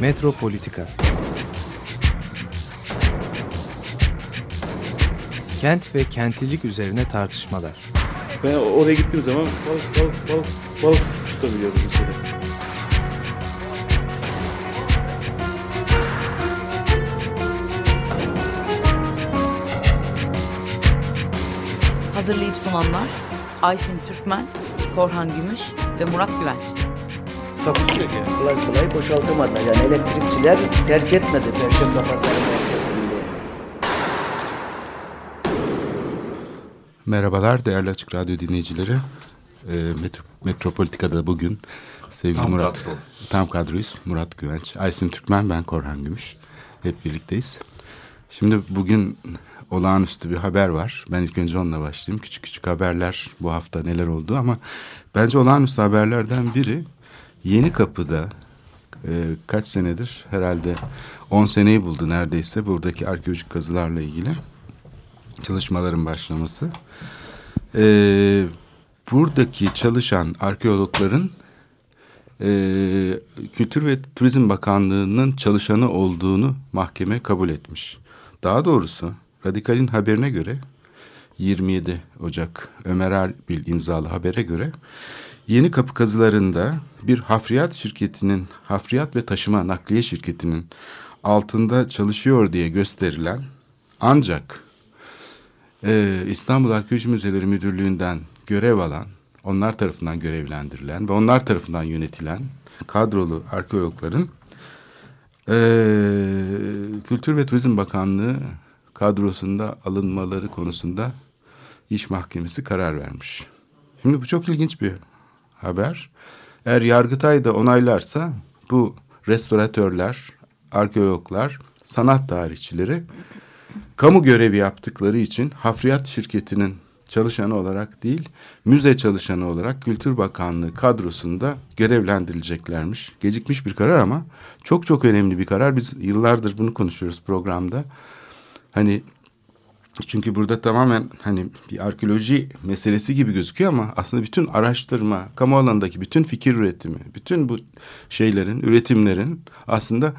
Metropolitika Kent ve kentlilik üzerine tartışmalar. Ben oraya gittiğim zaman balık balık balık balık tutabiliyorum mesela. Hazırlayıp sunanlar Aysin Türkmen, Korhan Gümüş ve Murat Güvenç. Takusu yok yani. kolay kolay boşaltamadı. Yani elektrikçiler terk etmedi Perşembe Pazarı merkezinde. Merhabalar değerli Açık Radyo dinleyicileri. Ee, Metro, Metropolitika'da bugün sevgili Tam Murat. kadro. Tam kadroyuz. Murat Güvenç, Aysin Türkmen, ben Korhan Gümüş. Hep birlikteyiz. Şimdi bugün olağanüstü bir haber var. Ben ilk önce onunla başlayayım. Küçük küçük haberler bu hafta neler oldu ama bence olağanüstü haberlerden biri Yeni Kapı'da e, kaç senedir herhalde 10 seneyi buldu neredeyse buradaki arkeolojik kazılarla ilgili çalışmaların başlaması. Ee, buradaki çalışan arkeologların e, Kültür ve Turizm Bakanlığı'nın çalışanı olduğunu mahkeme kabul etmiş. Daha doğrusu Radikal'in haberine göre 27 Ocak Ömer Erbil imzalı habere göre Yeni Kapı kazılarında bir hafriyat şirketinin, hafriyat ve taşıma nakliye şirketinin altında çalışıyor diye gösterilen ancak ee, İstanbul Arkeoloji Müzeleri Müdürlüğü'nden görev alan, onlar tarafından görevlendirilen ve onlar tarafından yönetilen kadrolu arkeologların ee, Kültür ve Turizm Bakanlığı kadrosunda alınmaları konusunda iş mahkemesi karar vermiş. Şimdi bu çok ilginç bir haber. Eğer Yargıtay da onaylarsa bu restoratörler, arkeologlar, sanat tarihçileri kamu görevi yaptıkları için hafriyat şirketinin çalışanı olarak değil, müze çalışanı olarak Kültür Bakanlığı kadrosunda görevlendirileceklermiş. Gecikmiş bir karar ama çok çok önemli bir karar. Biz yıllardır bunu konuşuyoruz programda. Hani çünkü burada tamamen hani bir arkeoloji meselesi gibi gözüküyor ama aslında bütün araştırma, kamu alanındaki bütün fikir üretimi, bütün bu şeylerin, üretimlerin aslında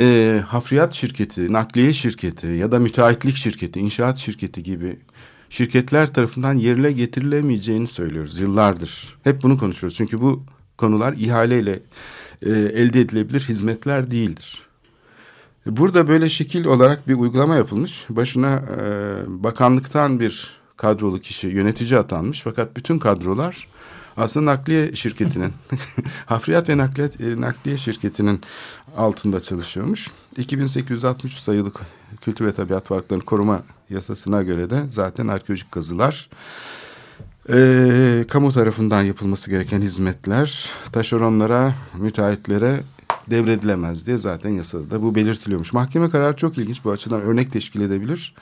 e, hafriyat şirketi, nakliye şirketi ya da müteahhitlik şirketi, inşaat şirketi gibi şirketler tarafından yerine getirilemeyeceğini söylüyoruz yıllardır. Hep bunu konuşuyoruz çünkü bu konular ihaleyle e, elde edilebilir hizmetler değildir. Burada böyle şekil olarak bir uygulama yapılmış. Başına e, bakanlıktan bir kadrolu kişi yönetici atanmış. Fakat bütün kadrolar aslında nakliye şirketinin, hafriyat ve nakliyat, e, nakliye şirketinin altında çalışıyormuş. 2863 sayılı Kültür ve Tabiat Varlıklarını Koruma Yasasına göre de zaten arkeolojik kazılar e, kamu tarafından yapılması gereken hizmetler taşeronlara, müteahhitlere devredilemez diye zaten yasada da bu belirtiliyormuş. Mahkeme kararı çok ilginç bu açıdan örnek teşkil edebilir.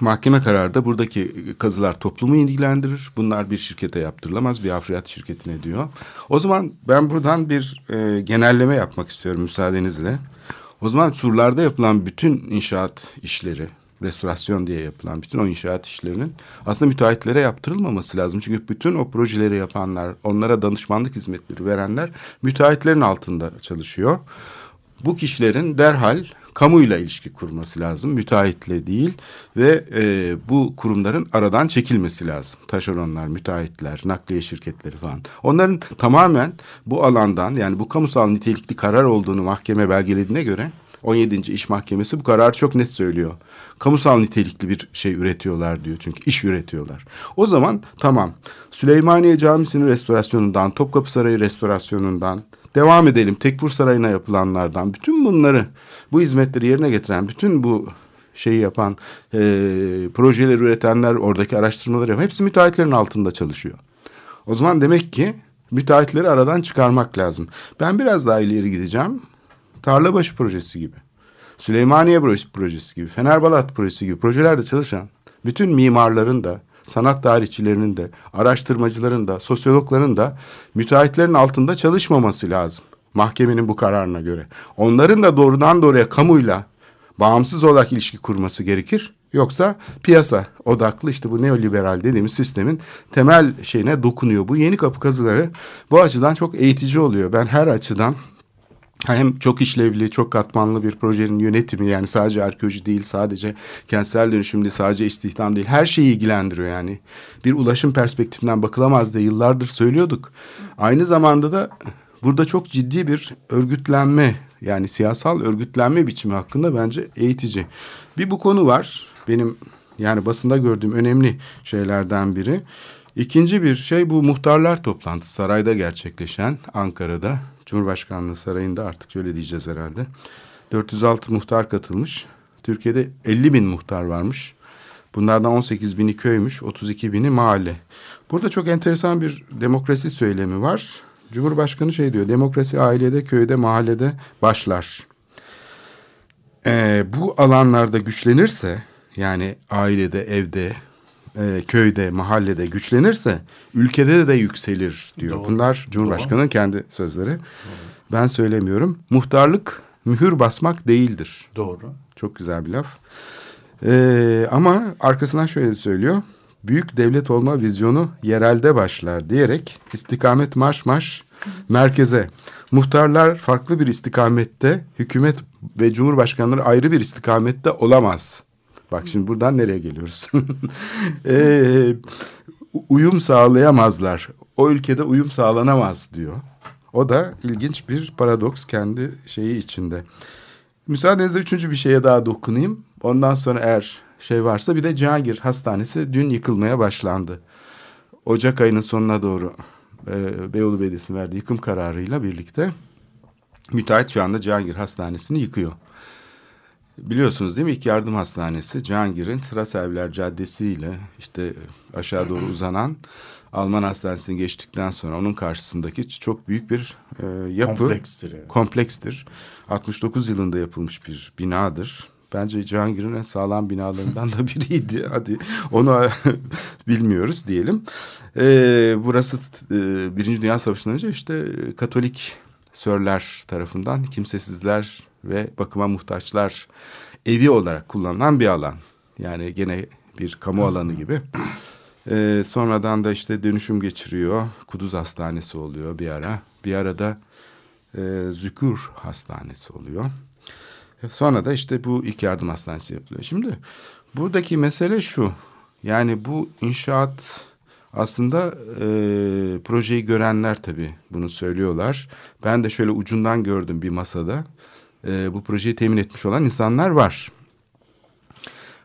Mahkeme kararı da buradaki kazılar toplumu ilgilendirir. Bunlar bir şirkete yaptırılamaz, bir hafriyat şirketine diyor. O zaman ben buradan bir e, genelleme yapmak istiyorum müsaadenizle. O zaman surlarda yapılan bütün inşaat işleri, restorasyon diye yapılan bütün o inşaat işlerinin aslında müteahhitlere yaptırılmaması lazım. Çünkü bütün o projeleri yapanlar, onlara danışmanlık hizmetleri verenler müteahhitlerin altında çalışıyor. Bu kişilerin derhal kamuyla ilişki kurması lazım, müteahhitle değil ve e, bu kurumların aradan çekilmesi lazım. Taşeronlar, müteahhitler, nakliye şirketleri falan. Onların tamamen bu alandan yani bu kamusal nitelikli karar olduğunu mahkeme belgelediğine göre 17. İş Mahkemesi bu kararı çok net söylüyor. Kamusal nitelikli bir şey üretiyorlar diyor çünkü iş üretiyorlar. O zaman tamam Süleymaniye Camisi'nin restorasyonundan, Topkapı Sarayı restorasyonundan devam edelim. Tekfur Sarayı'na yapılanlardan bütün bunları bu hizmetleri yerine getiren bütün bu şeyi yapan e, projeleri üretenler oradaki araştırmaları yapan hepsi müteahhitlerin altında çalışıyor. O zaman demek ki müteahhitleri aradan çıkarmak lazım. Ben biraz daha ileri gideceğim. Tarlabaşı projesi gibi. Süleymaniye projesi gibi. Fenerbalat projesi gibi projelerde çalışan bütün mimarların da sanat tarihçilerinin de, araştırmacıların da, sosyologların da müteahhitlerin altında çalışmaması lazım. Mahkemenin bu kararına göre. Onların da doğrudan doğruya kamuyla bağımsız olarak ilişki kurması gerekir. Yoksa piyasa odaklı işte bu neoliberal dediğimiz sistemin temel şeyine dokunuyor. Bu yeni kapı kazıları bu açıdan çok eğitici oluyor. Ben her açıdan hem çok işlevli, çok katmanlı bir projenin yönetimi yani sadece arkeoloji değil, sadece kentsel dönüşüm değil, sadece istihdam değil. Her şeyi ilgilendiriyor yani. Bir ulaşım perspektifinden bakılamaz diye yıllardır söylüyorduk. Aynı zamanda da burada çok ciddi bir örgütlenme yani siyasal örgütlenme biçimi hakkında bence eğitici. Bir bu konu var. Benim yani basında gördüğüm önemli şeylerden biri. İkinci bir şey bu muhtarlar toplantısı sarayda gerçekleşen Ankara'da. Cumhurbaşkanlığı sarayında artık öyle diyeceğiz herhalde. 406 muhtar katılmış. Türkiye'de 50 bin muhtar varmış. Bunlardan 18 bini köymüş, 32 bini mahalle. Burada çok enteresan bir demokrasi söylemi var. Cumhurbaşkanı şey diyor, demokrasi ailede, köyde, mahallede başlar. Ee, bu alanlarda güçlenirse, yani ailede, evde, e, köyde, mahallede güçlenirse ülkede de yükselir diyor. Doğru. Bunlar Cumhurbaşkanı'nın kendi sözleri. Ben söylemiyorum. Muhtarlık mühür basmak değildir. Doğru. Çok güzel bir laf. Ee, ama arkasından şöyle söylüyor. Büyük devlet olma vizyonu yerelde başlar diyerek istikamet marş marş merkeze. Muhtarlar farklı bir istikamette, hükümet ve cumhurbaşkanları ayrı bir istikamette olamaz. Bak şimdi buradan nereye geliyoruz? ee, uyum sağlayamazlar. O ülkede uyum sağlanamaz diyor. O da ilginç bir paradoks kendi şeyi içinde. Müsaadenizle üçüncü bir şeye daha dokunayım. Ondan sonra eğer şey varsa bir de Cihangir Hastanesi dün yıkılmaya başlandı. Ocak ayının sonuna doğru e, Beyoğlu Belediyesi'nin verdiği yıkım kararıyla birlikte müteahhit şu anda Cihangir Hastanesi'ni yıkıyor. Biliyorsunuz değil mi İlk Yardım Hastanesi Cihangir'in Sırasevler Caddesi ile işte aşağı doğru uzanan Alman Hastanesi'ni geçtikten sonra onun karşısındaki çok büyük bir e, yapı. Komplekstir. evet. Komplekstir. 69 yılında yapılmış bir binadır. Bence Cihangir'in en sağlam binalarından da biriydi. Hadi onu bilmiyoruz diyelim. Ee, burası e, Birinci Dünya Savaşı'ndan önce işte Katolik sörler tarafından kimsesizler ve bakıma muhtaçlar evi olarak kullanılan bir alan. Yani gene bir kamu alanı gibi. Ee, sonradan da işte dönüşüm geçiriyor. Kuduz Hastanesi oluyor bir ara. Bir arada e, Zükür Hastanesi oluyor. Sonra da işte bu ilk yardım hastanesi yapılıyor. Şimdi buradaki mesele şu. Yani bu inşaat aslında e, projeyi görenler tabii bunu söylüyorlar. Ben de şöyle ucundan gördüm bir masada. E, bu projeyi temin etmiş olan insanlar var.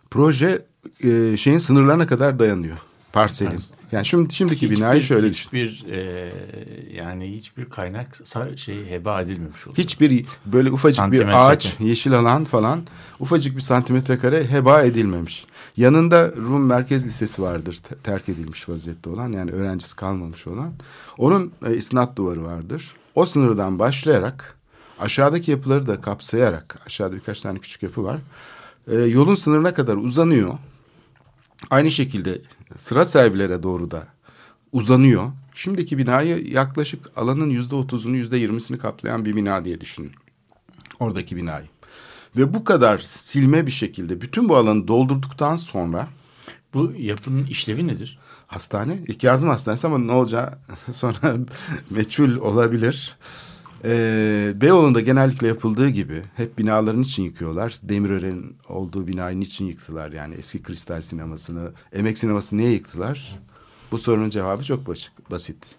Proje e, şeyin sınırlarına kadar dayanıyor. Parselin. Yani şimdi şimdiki binayı şöyle düşün. Hiçbir e, yani hiçbir kaynak şey heba edilmemiş oluyor. Hiçbir böyle ufacık bir ağaç, yeşil alan falan ufacık bir santimetre kare heba edilmemiş. Yanında Rum Merkez Lisesi vardır te- terk edilmiş vaziyette olan yani öğrencisi kalmamış olan. Onun e, isnat duvarı vardır. O sınırdan başlayarak aşağıdaki yapıları da kapsayarak aşağıda birkaç tane küçük yapı var. E, yolun sınırına kadar uzanıyor. Aynı şekilde sıra servilere doğru da uzanıyor. Şimdiki binayı yaklaşık alanın yüzde otuzunu yüzde yirmisini kaplayan bir bina diye düşünün. Oradaki binayı. Ve bu kadar silme bir şekilde bütün bu alanı doldurduktan sonra Bu yapının işlevi nedir? hastane, ilk yardım hastanesi ama ne olacağı sonra meçhul olabilir. Ee, Beyoğlu'nda genellikle yapıldığı gibi hep binaların için yıkıyorlar. Demirören'in olduğu binayı niçin yıktılar? Yani eski kristal sinemasını, emek sinemasını niye yıktılar? Bu sorunun cevabı çok basit.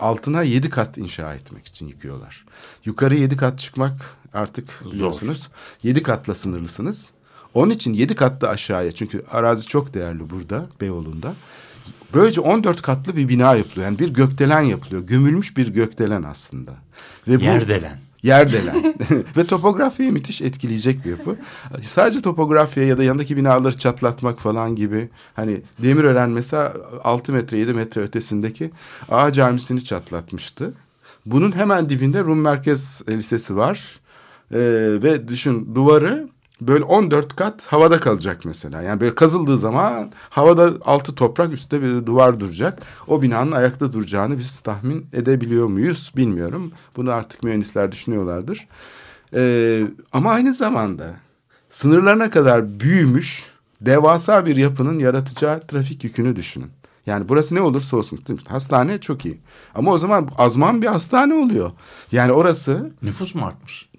Altına yedi kat inşa etmek için yıkıyorlar. Yukarı yedi kat çıkmak artık biliyorsunuz. Yedi katla sınırlısınız. Onun için yedi katlı aşağıya çünkü arazi çok değerli burada Beyoğlu'nda. Böylece 14 katlı bir bina yapılıyor. Yani bir gökdelen yapılıyor. Gömülmüş bir gökdelen aslında. Ve bu, Yerdelen. Yerdelen. Ve topografiyi müthiş etkileyecek bir yapı. Sadece topografiye ya da yanındaki binaları çatlatmak falan gibi. Hani Demirören mesela 6 metre 7 metre ötesindeki Ağa Camisi'ni çatlatmıştı. Bunun hemen dibinde Rum Merkez Lisesi var. Ee, ve düşün duvarı böyle 14 kat havada kalacak mesela. Yani böyle kazıldığı zaman havada altı toprak üstte bir duvar duracak. O binanın ayakta duracağını biz tahmin edebiliyor muyuz bilmiyorum. Bunu artık mühendisler düşünüyorlardır. Ee, ama aynı zamanda sınırlarına kadar büyümüş devasa bir yapının yaratacağı trafik yükünü düşünün. Yani burası ne olursa olsun. Hastane çok iyi. Ama o zaman azman bir hastane oluyor. Yani orası Nüfus mu artmış?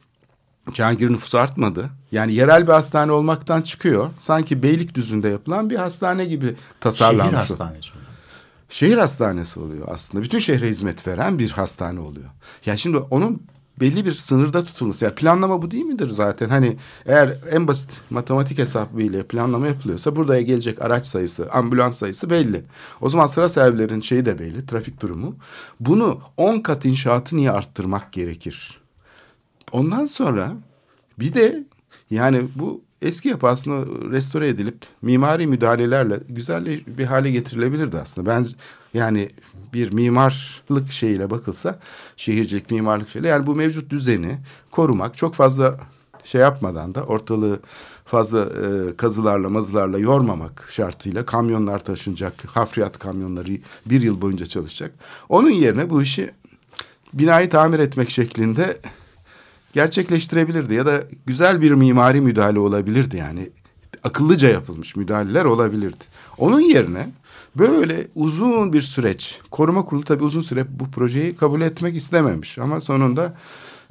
Cihangir nüfusu artmadı. Yani yerel bir hastane olmaktan çıkıyor. Sanki Beylikdüzü'nde yapılan bir hastane gibi tasarlanmış. Şehir hastanesi. Şehir hastanesi oluyor aslında. Bütün şehre hizmet veren bir hastane oluyor. Yani şimdi onun belli bir sınırda tutulması. Yani planlama bu değil midir zaten? Hani eğer en basit matematik hesabıyla planlama yapılıyorsa buraya gelecek araç sayısı, ambulans sayısı belli. O zaman sıra servislerin şeyi de belli, trafik durumu. Bunu 10 kat inşaatı niye arttırmak gerekir? Ondan sonra bir de yani bu eski yapı aslında restore edilip mimari müdahalelerle güzel bir hale getirilebilirdi aslında. Ben yani bir mimarlık şeyiyle bakılsa şehircilik mimarlık şeyle yani bu mevcut düzeni korumak çok fazla şey yapmadan da ortalığı fazla e, kazılarla mazılarla yormamak şartıyla kamyonlar taşınacak hafriyat kamyonları bir yıl boyunca çalışacak. Onun yerine bu işi binayı tamir etmek şeklinde gerçekleştirebilirdi ya da güzel bir mimari müdahale olabilirdi yani akıllıca yapılmış müdahaleler olabilirdi. Onun yerine böyle uzun bir süreç koruma kurulu tabii uzun süre bu projeyi kabul etmek istememiş ama sonunda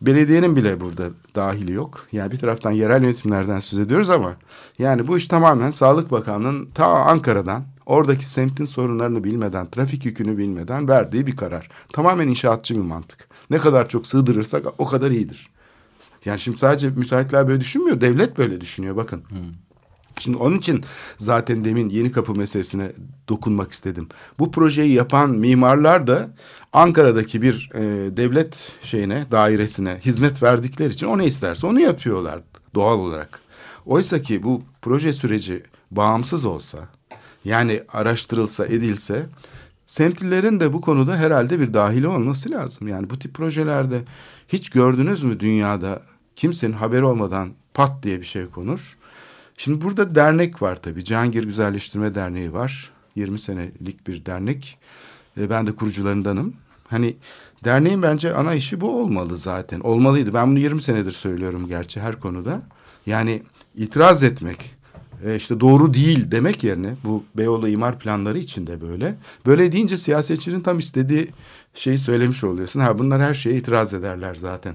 belediyenin bile burada dahili yok. Yani bir taraftan yerel yönetimlerden söz ediyoruz ama yani bu iş tamamen Sağlık Bakanlığı'nın ta Ankara'dan oradaki semtin sorunlarını bilmeden, trafik yükünü bilmeden verdiği bir karar. Tamamen inşaatçı bir mantık. Ne kadar çok sığdırırsak o kadar iyidir. Yani şimdi sadece müteahhitler böyle düşünmüyor. Devlet böyle düşünüyor bakın. Şimdi onun için zaten demin yeni kapı meselesine dokunmak istedim. Bu projeyi yapan mimarlar da Ankara'daki bir e, devlet şeyine, dairesine hizmet verdikleri için o ne isterse onu yapıyorlar doğal olarak. Oysa ki bu proje süreci bağımsız olsa, yani araştırılsa, edilse semtlilerin de bu konuda herhalde bir dahili olması lazım. Yani bu tip projelerde hiç gördünüz mü dünyada kimsenin haberi olmadan pat diye bir şey konur. Şimdi burada dernek var tabii. Cihangir Güzelleştirme Derneği var. 20 senelik bir dernek. E, ben de kurucularındanım. Hani derneğin bence ana işi bu olmalı zaten. Olmalıydı. Ben bunu 20 senedir söylüyorum gerçi her konuda. Yani itiraz etmek, e, işte doğru değil demek yerine bu Beyoğlu imar planları içinde böyle. Böyle deyince siyasetçinin tam istediği şeyi söylemiş oluyorsun. Ha bunlar her şeye itiraz ederler zaten.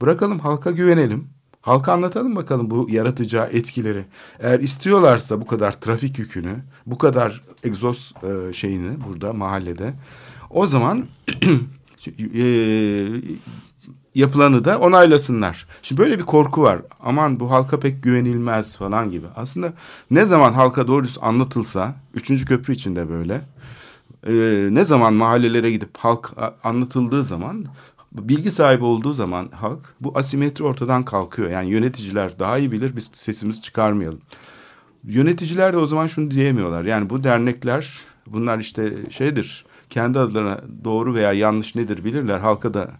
Bırakalım halka güvenelim. Halka anlatalım bakalım bu yaratacağı etkileri. Eğer istiyorlarsa bu kadar trafik yükünü, bu kadar egzoz e, şeyini burada mahallede o zaman e, yapılanı da onaylasınlar. Şimdi böyle bir korku var. Aman bu halka pek güvenilmez falan gibi. Aslında ne zaman halka doğru anlatılsa, üçüncü köprü içinde böyle. E, ne zaman mahallelere gidip halk anlatıldığı zaman bilgi sahibi olduğu zaman halk bu asimetri ortadan kalkıyor. Yani yöneticiler daha iyi bilir biz sesimizi çıkarmayalım. Yöneticiler de o zaman şunu diyemiyorlar. Yani bu dernekler bunlar işte şeydir kendi adlarına doğru veya yanlış nedir bilirler. Halka da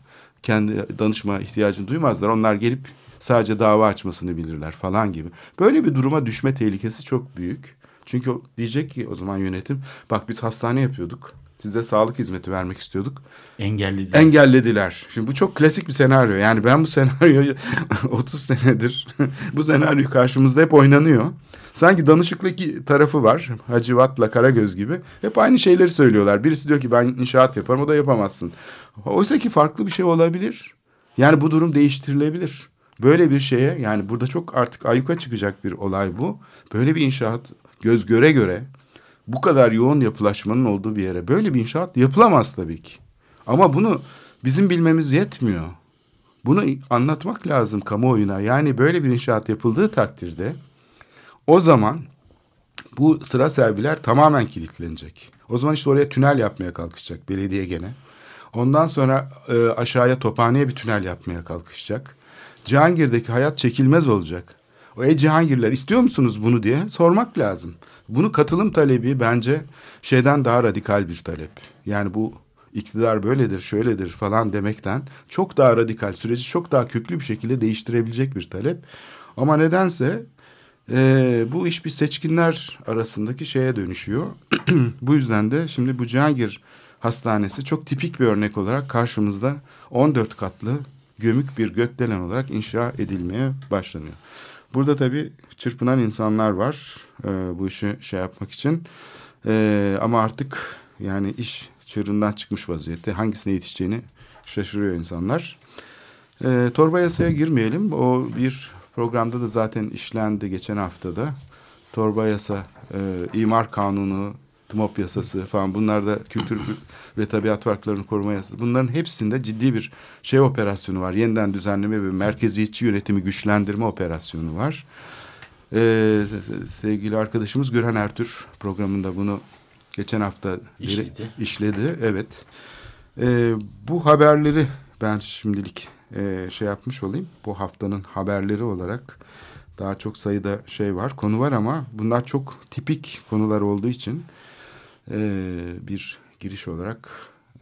kendi danışma ihtiyacını duymazlar. Onlar gelip sadece dava açmasını bilirler falan gibi. Böyle bir duruma düşme tehlikesi çok büyük. Çünkü diyecek ki o zaman yönetim bak biz hastane yapıyorduk Size sağlık hizmeti vermek istiyorduk. Engellediler. Engellediler. Şimdi bu çok klasik bir senaryo. Yani ben bu senaryoyu 30 senedir bu senaryo karşımızda hep oynanıyor. Sanki danışıklık tarafı var. Hacivat'la Karagöz gibi. Hep aynı şeyleri söylüyorlar. Birisi diyor ki ben inşaat yaparım o da yapamazsın. Oysa ki farklı bir şey olabilir. Yani bu durum değiştirilebilir. Böyle bir şeye yani burada çok artık ayuka çıkacak bir olay bu. Böyle bir inşaat göz göre göre bu kadar yoğun yapılaşmanın olduğu bir yere böyle bir inşaat yapılamaz tabii ki. Ama bunu bizim bilmemiz yetmiyor. Bunu anlatmak lazım kamuoyuna. Yani böyle bir inşaat yapıldığı takdirde o zaman bu sıra serviler tamamen kilitlenecek. O zaman işte oraya tünel yapmaya kalkışacak belediye gene. Ondan sonra e, aşağıya Tophane'ye bir tünel yapmaya kalkışacak. Cihangir'deki hayat çekilmez olacak. O ey Cihangirler istiyor musunuz bunu diye sormak lazım. Bunu katılım talebi bence şeyden daha radikal bir talep. Yani bu iktidar böyledir, şöyledir falan demekten çok daha radikal, süreci çok daha köklü bir şekilde değiştirebilecek bir talep. Ama nedense e, bu iş bir seçkinler arasındaki şeye dönüşüyor. bu yüzden de şimdi bu Cihangir Hastanesi çok tipik bir örnek olarak karşımızda 14 katlı gömük bir gökdelen olarak inşa edilmeye başlanıyor. Burada tabii çırpınan insanlar var e, bu işi şey yapmak için. E, ama artık yani iş çığırından çıkmış vaziyette. Hangisine yetişeceğini şaşırıyor insanlar. E, torba yasaya girmeyelim. O bir programda da zaten işlendi geçen haftada. Torba yasa, e, imar kanunu, TMOP yasası falan bunlar da kültür ve tabiat parklarını koruma yasası. Bunların hepsinde ciddi bir şey operasyonu var. Yeniden düzenleme ve merkeziyetçi yönetimi güçlendirme operasyonu var. Ee, sevgili arkadaşımız Gürhan Ertür programında bunu geçen hafta İşledi. işledi. Evet. Ee, bu haberleri ben şimdilik e, şey yapmış olayım. Bu haftanın haberleri olarak daha çok sayıda şey var, konu var ama bunlar çok tipik konular olduğu için e, bir giriş olarak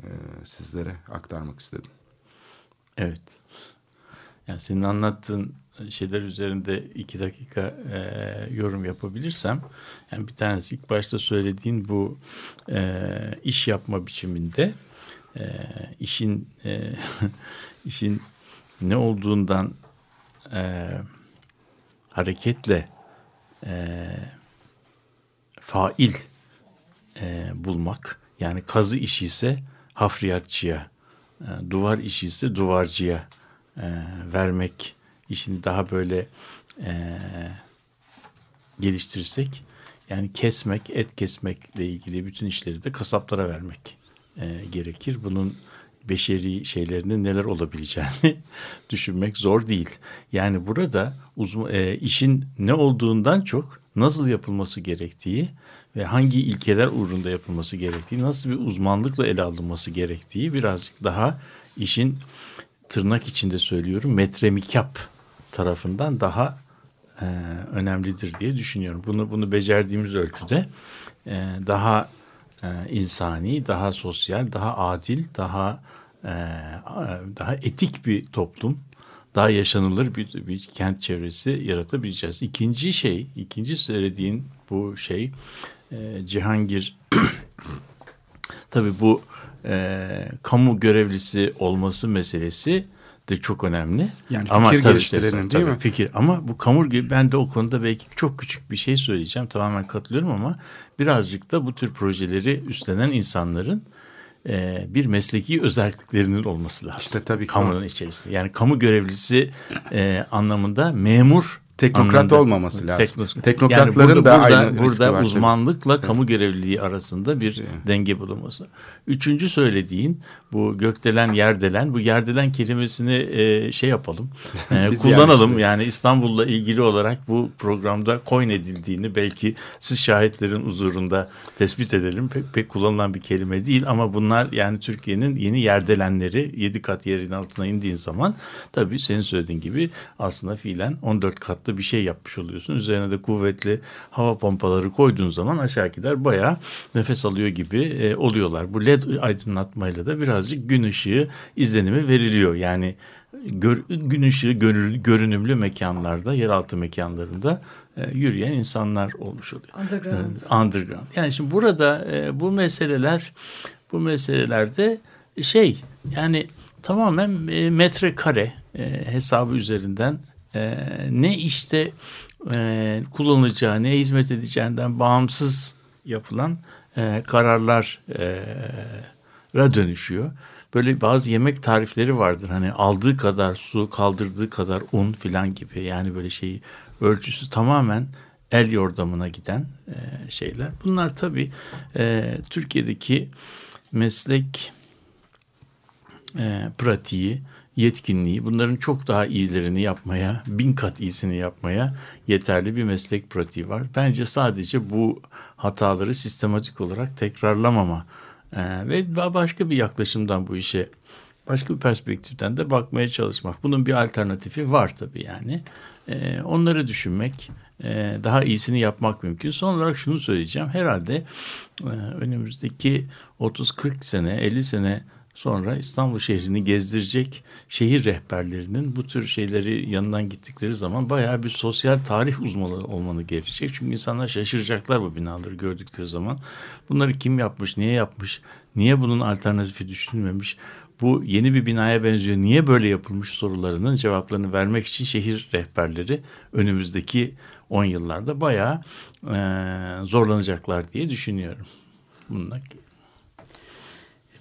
e, sizlere aktarmak istedim. Evet. Yani senin anlattığın şeyler üzerinde iki dakika e, yorum yapabilirsem, yani bir tanesi ilk başta söylediğin bu e, iş yapma biçiminde e, işin e, işin ne olduğundan e, hareketle e, fail e, bulmak yani kazı işi ise hafriyatçıya, e, duvar işi ise duvarcıya e, vermek işini daha böyle e, geliştirirsek yani kesmek, et kesmekle ilgili bütün işleri de kasaplara vermek e, gerekir. Bunun beşeri şeylerinin neler olabileceğini düşünmek zor değil. Yani burada uzman, e, işin ne olduğundan çok nasıl yapılması gerektiği ve hangi ilkeler uğrunda yapılması gerektiği, nasıl bir uzmanlıkla ele alınması gerektiği birazcık daha işin tırnak içinde söylüyorum metremikap tarafından daha e, önemlidir diye düşünüyorum. Bunu bunu becerdiğimiz ölçüde e, daha e, insani, daha sosyal, daha adil, daha e, daha etik bir toplum, daha yaşanılır bir, bir kent çevresi yaratabileceğiz. İkinci şey, ikinci söylediğin bu şey e, Cihangir tabii bu e, kamu görevlisi olması meselesi de çok önemli. Yani ama fikir tabii geliştirenin işte, değil tabii mi? Fikir ama bu kamu ben de o konuda belki çok küçük bir şey söyleyeceğim. Tamamen katılıyorum ama birazcık da bu tür projeleri üstlenen insanların e, bir mesleki özelliklerinin olması lazım. İşte tabii ki Kamunun o. içerisinde. Yani kamu görevlisi e, anlamında memur Teknokrat anlamında- olmaması lazım. Tekno- Teknokratların yani burada, da burada, aynı burada var tabii. uzmanlıkla kamu görevliliği arasında bir denge bulunması. Üçüncü söylediğin bu gökdelen yerdelen bu yerdelen kelimesini e, şey yapalım e, kullanalım yerleştirelim. yani İstanbul'la ilgili olarak bu programda coin edildiğini belki siz şahitlerin huzurunda tespit edelim. Pek, pek kullanılan bir kelime değil ama bunlar yani Türkiye'nin yeni yerdelenleri 7 kat yerin altına indiğin zaman tabii senin söylediğin gibi aslında fiilen 14 katlı bir şey yapmış oluyorsun. Üzerine de kuvvetli hava pompaları koyduğun zaman aşağıdakiler bayağı nefes alıyor gibi e, oluyorlar. Bu led aydınlatmayla da birazcık gün ışığı izlenimi veriliyor. Yani gör, gün ışığı görü- görünümlü mekanlarda, yeraltı mekanlarında e, yürüyen insanlar olmuş oluyor. Underground. Evet, underground. Yani şimdi burada e, bu meseleler bu meselelerde şey yani tamamen e, metrekare e, hesabı üzerinden e, ne işte e, kullanılacağı ne hizmet edeceğinden bağımsız yapılan e, kararlar e, dönüşüyor. Böyle bazı yemek tarifleri vardır. Hani aldığı kadar su, kaldırdığı kadar un filan gibi. Yani böyle şeyi ölçüsü tamamen el yordamına giden e, şeyler. Bunlar tabii e, Türkiye'deki meslek e, pratiği, yetkinliği bunların çok daha iyilerini yapmaya, bin kat iyisini yapmaya yeterli bir meslek pratiği var. Bence sadece bu hataları sistematik olarak tekrarlamama e, ve başka bir yaklaşımdan bu işe başka bir perspektiften de bakmaya çalışmak. Bunun bir alternatifi var tabii yani. E, onları düşünmek, e, daha iyisini yapmak mümkün. Son olarak şunu söyleyeceğim. Herhalde e, önümüzdeki 30-40 sene, 50 sene sonra İstanbul şehrini gezdirecek şehir rehberlerinin bu tür şeyleri yanından gittikleri zaman bayağı bir sosyal tarih uzmanı olmanı gerekecek. Çünkü insanlar şaşıracaklar bu binaları gördükleri zaman. Bunları kim yapmış, niye yapmış, niye bunun alternatifi düşünülmemiş, bu yeni bir binaya benziyor, niye böyle yapılmış sorularının cevaplarını vermek için şehir rehberleri önümüzdeki 10 yıllarda bayağı e, zorlanacaklar diye düşünüyorum. Bununla.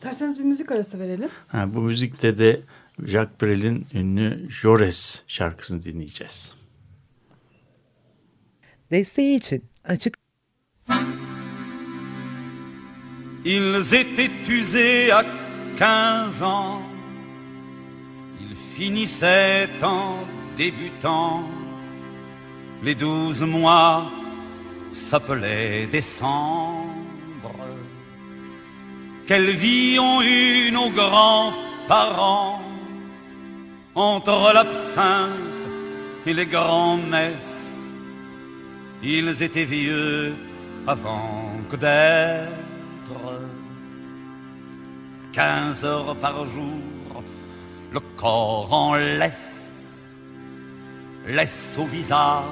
İsterseniz bir müzik arası verelim. Ha, bu müzikte de Jacques Brel'in ünlü Jores şarkısını dinleyeceğiz. Desteği için açık Ils étaient usés à 15 ans. Ils finissaient en débutant. Les douze mois s'appelaient décembre. Quelle vie ont eu nos grands-parents entre l'absinthe et les grands-messes. Ils étaient vieux avant que d'être quinze heures par jour, le corps en laisse, laisse au visage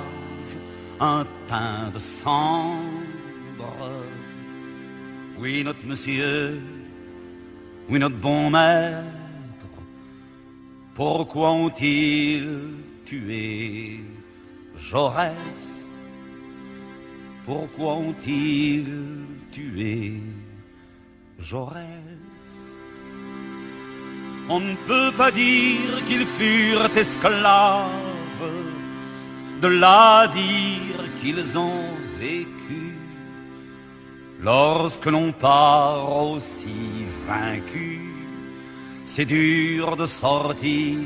un teint de cendre. Oui, notre monsieur, oui, notre bon maître, pourquoi ont-ils tué Jaurès? Pourquoi ont-ils tué Jaurès? On ne peut pas dire qu'ils furent esclaves, de là dire qu'ils ont vécu. Lorsque l'on part aussi vaincu, c'est dur de sortir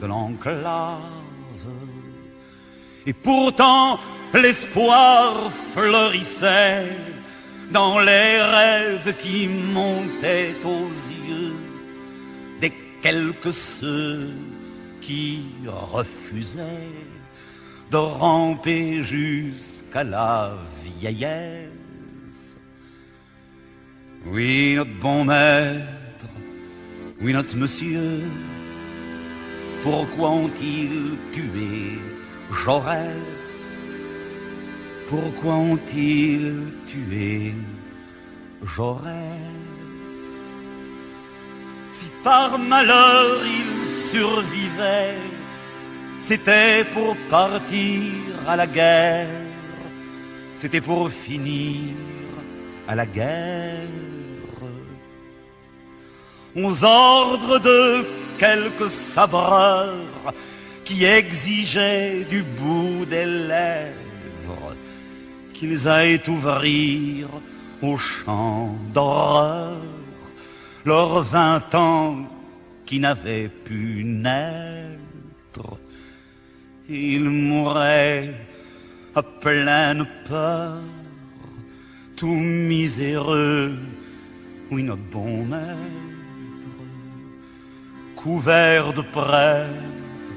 de l'enclave. Et pourtant, l'espoir fleurissait dans les rêves qui montaient aux yeux des quelques ceux qui refusaient de ramper jusqu'à la vieillesse. Oui, notre bon maître, oui, notre monsieur, pourquoi ont-ils tué Jaurès? Pourquoi ont-ils tué Jaurès? Si par malheur il survivait, c'était pour partir à la guerre, c'était pour finir à la guerre. Aux ordres de quelques sabreurs qui exigeaient du bout des lèvres qu'ils aillent ouvrir au champ d'horreur leurs vingt ans qui n'avaient pu naître. Ils mouraient à pleine peur, tout miséreux, oui notre bon maître, couvert de prêtres,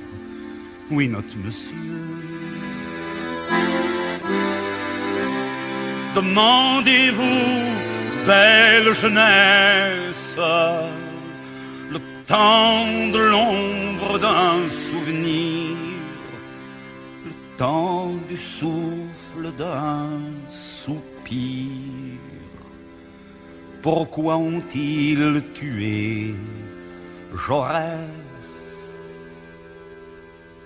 oui notre monsieur. Demandez-vous, belle jeunesse, le temps de l'ombre d'un souvenir, le temps du souffle d'un soupir. Pourquoi ont-ils tué Jaurès?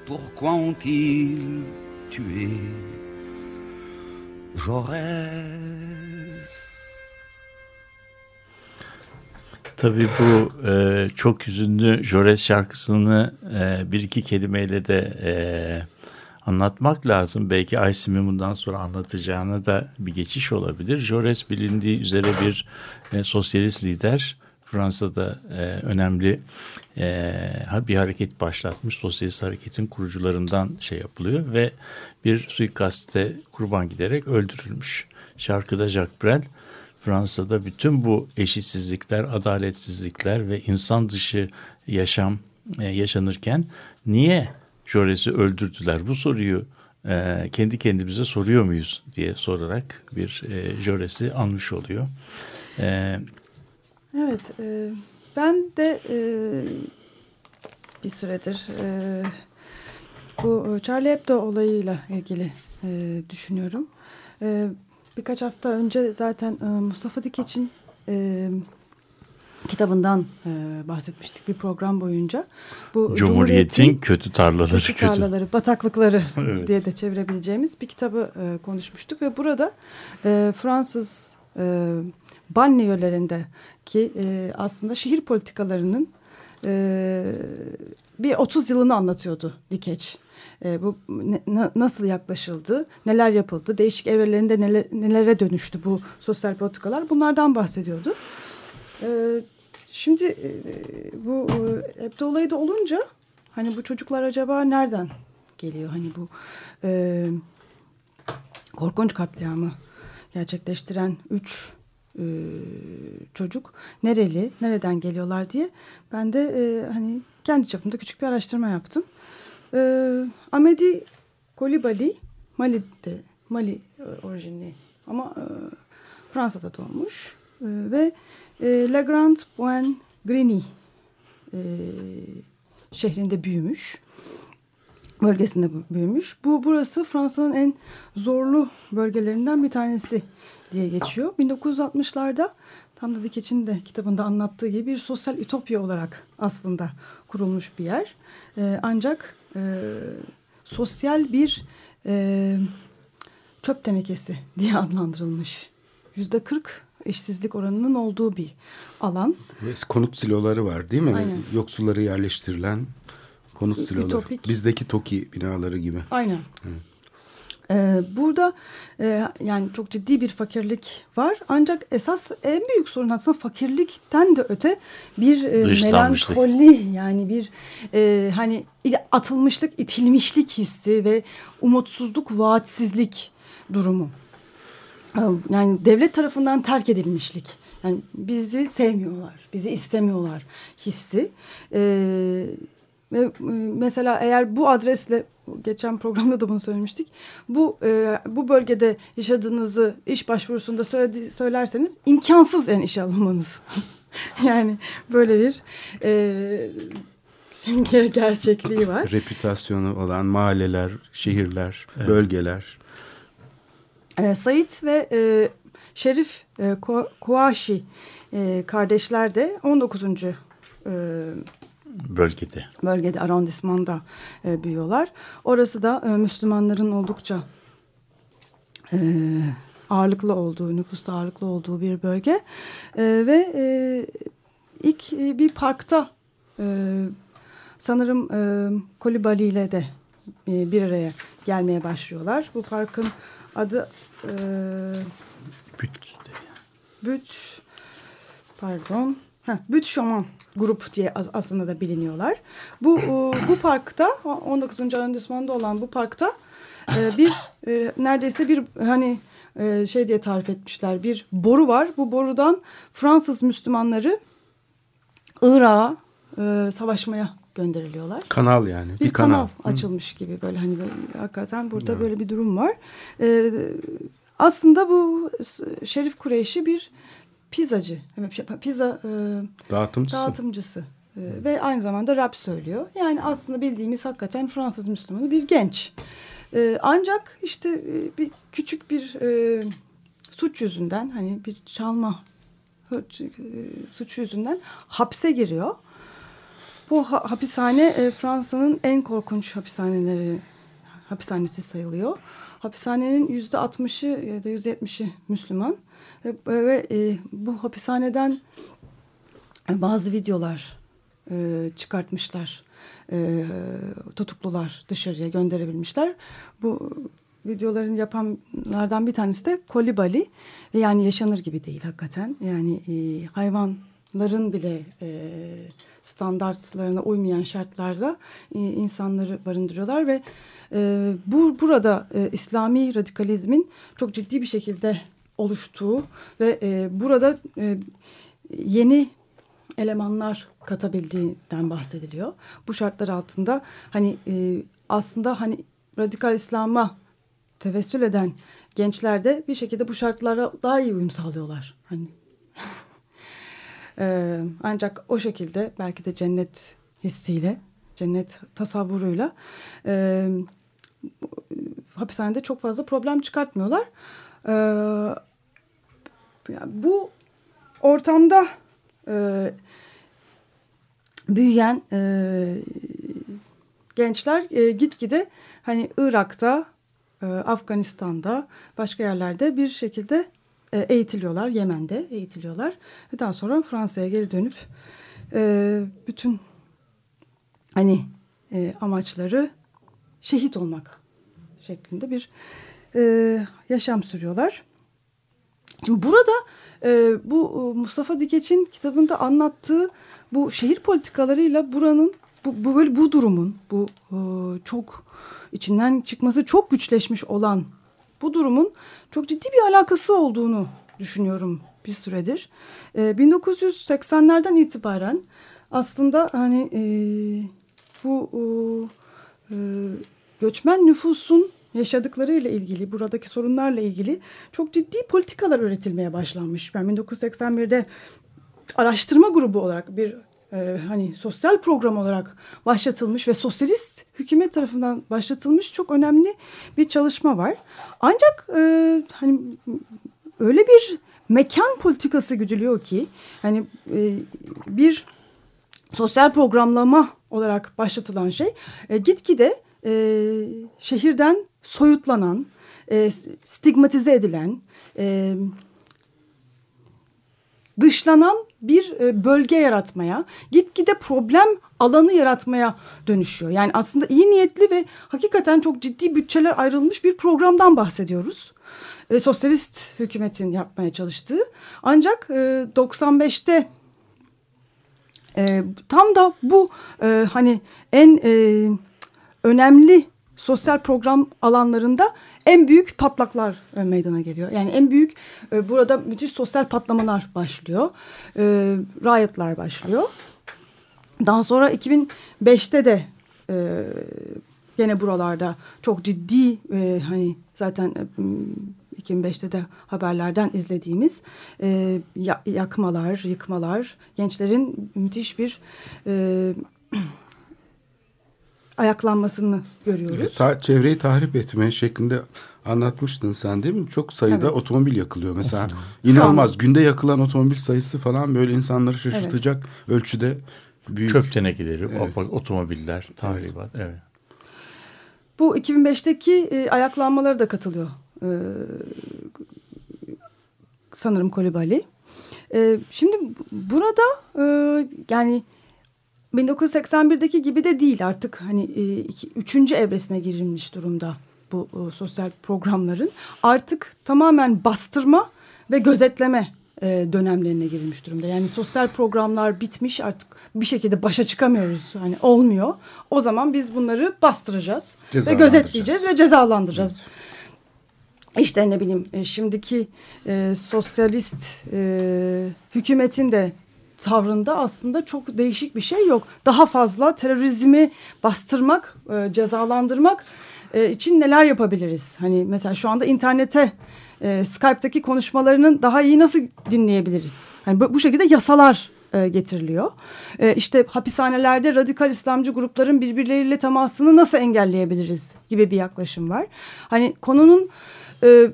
Pourquoi ont-ils tué Jaurès? Tabii bu e, çok hüzünlü Jores şarkısını e, bir iki kelimeyle de e, anlatmak lazım. Belki Aysim'in bundan sonra anlatacağına da bir geçiş olabilir. Jores bilindiği üzere bir e, sosyalist lider. Fransa'da e, önemli e, bir hareket başlatmış. Sosyalist hareketin kurucularından şey yapılıyor ve bir suikaste kurban giderek öldürülmüş. Şarkıda Jacques Brel Fransa'da bütün bu eşitsizlikler, adaletsizlikler ve insan dışı yaşam e, yaşanırken niye Jores'i öldürdüler? Bu soruyu e, kendi kendimize soruyor muyuz diye sorarak bir e, Jores'i anmış oluyor. E, Evet, e, ben de e, bir süredir e, bu Charlie Hebdo olayıyla ilgili e, düşünüyorum. E, birkaç hafta önce zaten e, Mustafa Dikeç'in e, kitabından e, bahsetmiştik bir program boyunca. Bu Cumhuriyet'in kötü tarlaları. Kötü tarlaları, bataklıkları Evet. diye de çevirebileceğimiz bir kitabı e, konuşmuştuk ve burada e, Fransız e, banliyölerinde ki e, aslında şehir politikalarının e, bir 30 yılını anlatıyordu Dikeç. E, bu ne- na- nasıl yaklaşıldı, neler yapıldı, değişik evrelerinde neler, nelere dönüştü bu sosyal politikalar bunlardan bahsediyordu. E, şimdi e, bu e, Hebdo olayı da olunca hani bu çocuklar acaba nereden geliyor? Hani bu e, korkunç katliamı gerçekleştiren üç e, çocuk nereli, nereden geliyorlar diye ben de e, hani kendi çapımda küçük bir araştırma yaptım. E, Amedi Kolibali Mali'de Mali e, orijinli ama e, Fransa'da doğmuş E, ve e, La Grande Pointe Greny e, şehrinde büyümüş bölgesinde büyümüş. Bu burası Fransa'nın en zorlu bölgelerinden bir tanesi diye geçiyor. 1960'larda tam da Dikeç'in de kitabında anlattığı gibi bir sosyal ütopya olarak aslında kurulmuş bir yer. Ee, ancak e, sosyal bir e, çöp tenekesi diye adlandırılmış. Yüzde 40 işsizlik oranının olduğu bir alan. Konut siloları var değil mi? Aynen. Yoksulları yerleştirilen konut siloları. ütopik. Bizdeki TOKİ binaları gibi. Aynen. Ee, burada e, yani çok ciddi bir fakirlik var. Ancak esas en büyük sorun aslında fakirlikten de öte bir e, melankoli yani bir e, hani atılmışlık, itilmişlik hissi ve umutsuzluk, vaatsizlik durumu. Ee, Yani devlet tarafından terk edilmişlik. Yani bizi sevmiyorlar, bizi istemiyorlar hissi. Ee, ve e, mesela eğer bu adresle geçen programda da bunu söylemiştik. Bu e, bu bölgede yaşadığınızı iş başvurusunda söyledi, söylerseniz imkansız yani işe alınmanız. yani böyle bir e, gerçekliği var. Reputasyonu olan mahalleler, şehirler, bölgeler. E, Sait ve e, Şerif e, Kuaşi e, kardeşler de 19. E, Bölgede. bölgede, arrondismanda e, büyüyorlar. Orası da e, Müslümanların oldukça e, ağırlıklı olduğu, nüfusta ağırlıklı olduğu bir bölge. E, ve e, ilk e, bir parkta e, sanırım e, Kolibali ile de e, bir araya gelmeye başlıyorlar. Bu parkın adı e, Büt. Büt pardon Heh, Büt Şaman grup diye as- aslında da biliniyorlar. Bu e, bu parkta 19. arrondismanda olan bu parkta e, bir e, neredeyse bir hani şey diye tarif etmişler. Bir boru var. Bu borudan Fransız Müslümanları Irak'a savaşmaya gönderiliyorlar Kanal yani. bir, Bir, kanal, kanal. açılmış gibi böyle hani böyle, hakikaten burada böyle bir durum var. Ee, aslında bu Şerif Kureyşi bir pizzacı, şey, pizza e, Dağıtımcısı. dağıtımcısı E, ve aynı zamanda rap söylüyor. Yani aslında bildiğimiz hakikaten Fransız Müslümanı bir genç. E, ancak işte e, bir küçük bir e, suç yüzünden hani bir çalma e, suç yüzünden hapse giriyor. Bu ha- hapishane e, Fransa'nın en korkunç hapishaneleri hapishanesi sayılıyor. Hapishanenin yüzde altmışı ya da yüzde yetmişi Müslüman ve, ve e, bu hapishaneden e, bazı videolar e, çıkartmışlar. E, tutuklular dışarıya gönderebilmişler. Bu videoların yapanlardan bir tanesi de Kolibali. Yani yaşanır gibi değil hakikaten. Yani e, hayvanların bile e, standartlarına uymayan şartlarda e, insanları barındırıyorlar ve e, bu burada e, İslami radikalizmin çok ciddi bir şekilde oluştuğu ve e, burada e, yeni elemanlar katabildiğinden bahsediliyor. Bu şartlar altında hani e, aslında hani radikal İslam'a tevessül eden gençler de bir şekilde bu şartlara daha iyi uyum sağlıyorlar. Hani Ee, ancak o şekilde belki de cennet hissiyle, cennet tasavvuruyla e, hapishanede çok fazla problem çıkartmıyorlar. Ee, yani bu ortamda e, büyüyen e, gençler e, gitgide hani Irak'ta, e, Afganistan'da, başka yerlerde bir şekilde e, eğitiliyorlar. Yemen'de eğitiliyorlar. Ve daha sonra Fransa'ya geri dönüp e, bütün hani e, amaçları şehit olmak şeklinde bir yaşam sürüyorlar. Şimdi burada bu Mustafa Dikeç'in kitabında anlattığı bu şehir politikalarıyla buranın bu, bu böyle bu durumun bu çok içinden çıkması çok güçleşmiş olan bu durumun çok ciddi bir alakası olduğunu düşünüyorum bir süredir. E, 1980'lerden itibaren aslında hani e, bu e, göçmen nüfusun yaşadıklarıyla ilgili, buradaki sorunlarla ilgili çok ciddi politikalar üretilmeye başlanmış. Ben 1981'de araştırma grubu olarak bir e, hani sosyal program olarak başlatılmış ve sosyalist hükümet tarafından başlatılmış çok önemli bir çalışma var. Ancak e, hani öyle bir mekan politikası güdülüyor ki hani e, bir sosyal programlama olarak başlatılan şey e, gitgide e, şehirden soyutlanan, e, stigmatize edilen, e, dışlanan bir e, bölge yaratmaya, gitgide problem alanı yaratmaya dönüşüyor. Yani aslında iyi niyetli ve hakikaten çok ciddi bütçeler ayrılmış bir programdan bahsediyoruz. E, sosyalist hükümetin yapmaya çalıştığı. Ancak e, 95'te e, tam da bu e, hani en e, önemli sosyal program alanlarında en büyük patlaklar e, meydana geliyor. Yani en büyük e, burada müthiş sosyal patlamalar başlıyor. E, riotlar başlıyor. Daha sonra 2005'te de e, gene buralarda çok ciddi e, hani zaten e, 2005'te de haberlerden izlediğimiz e, yakmalar, yıkmalar, gençlerin müthiş bir e, ayaklanmasını görüyoruz. Ta, çevreyi tahrip etme şeklinde anlatmıştın sen değil mi? Çok sayıda evet. otomobil yakılıyor mesela. İnanılmaz. Günde yakılan otomobil sayısı falan böyle insanları şaşırtacak evet. ölçüde büyük. Çöp tenekeleri, evet. otomobiller, tahribat. Evet. evet. Bu 2005'teki e, ayaklanmalara da katılıyor. E, sanırım Kolibali. E, şimdi burada e, yani 1981'deki gibi de değil artık hani e, iki, üçüncü evresine girilmiş durumda bu e, sosyal programların. Artık tamamen bastırma ve gözetleme e, dönemlerine girilmiş durumda. Yani sosyal programlar bitmiş artık bir şekilde başa çıkamıyoruz. Hani olmuyor. O zaman biz bunları bastıracağız ve gözetleyeceğiz ve cezalandıracağız. Evet. İşte ne bileyim e, şimdiki e, sosyalist e, hükümetin de tavrında aslında çok değişik bir şey yok. Daha fazla terörizmi bastırmak, e, cezalandırmak e, için neler yapabiliriz? Hani mesela şu anda internete e, Skype'daki konuşmalarının daha iyi nasıl dinleyebiliriz? Hani bu, bu şekilde yasalar e, getiriliyor. E, işte hapishanelerde radikal İslamcı grupların birbirleriyle temasını nasıl engelleyebiliriz gibi bir yaklaşım var. Hani konunun e,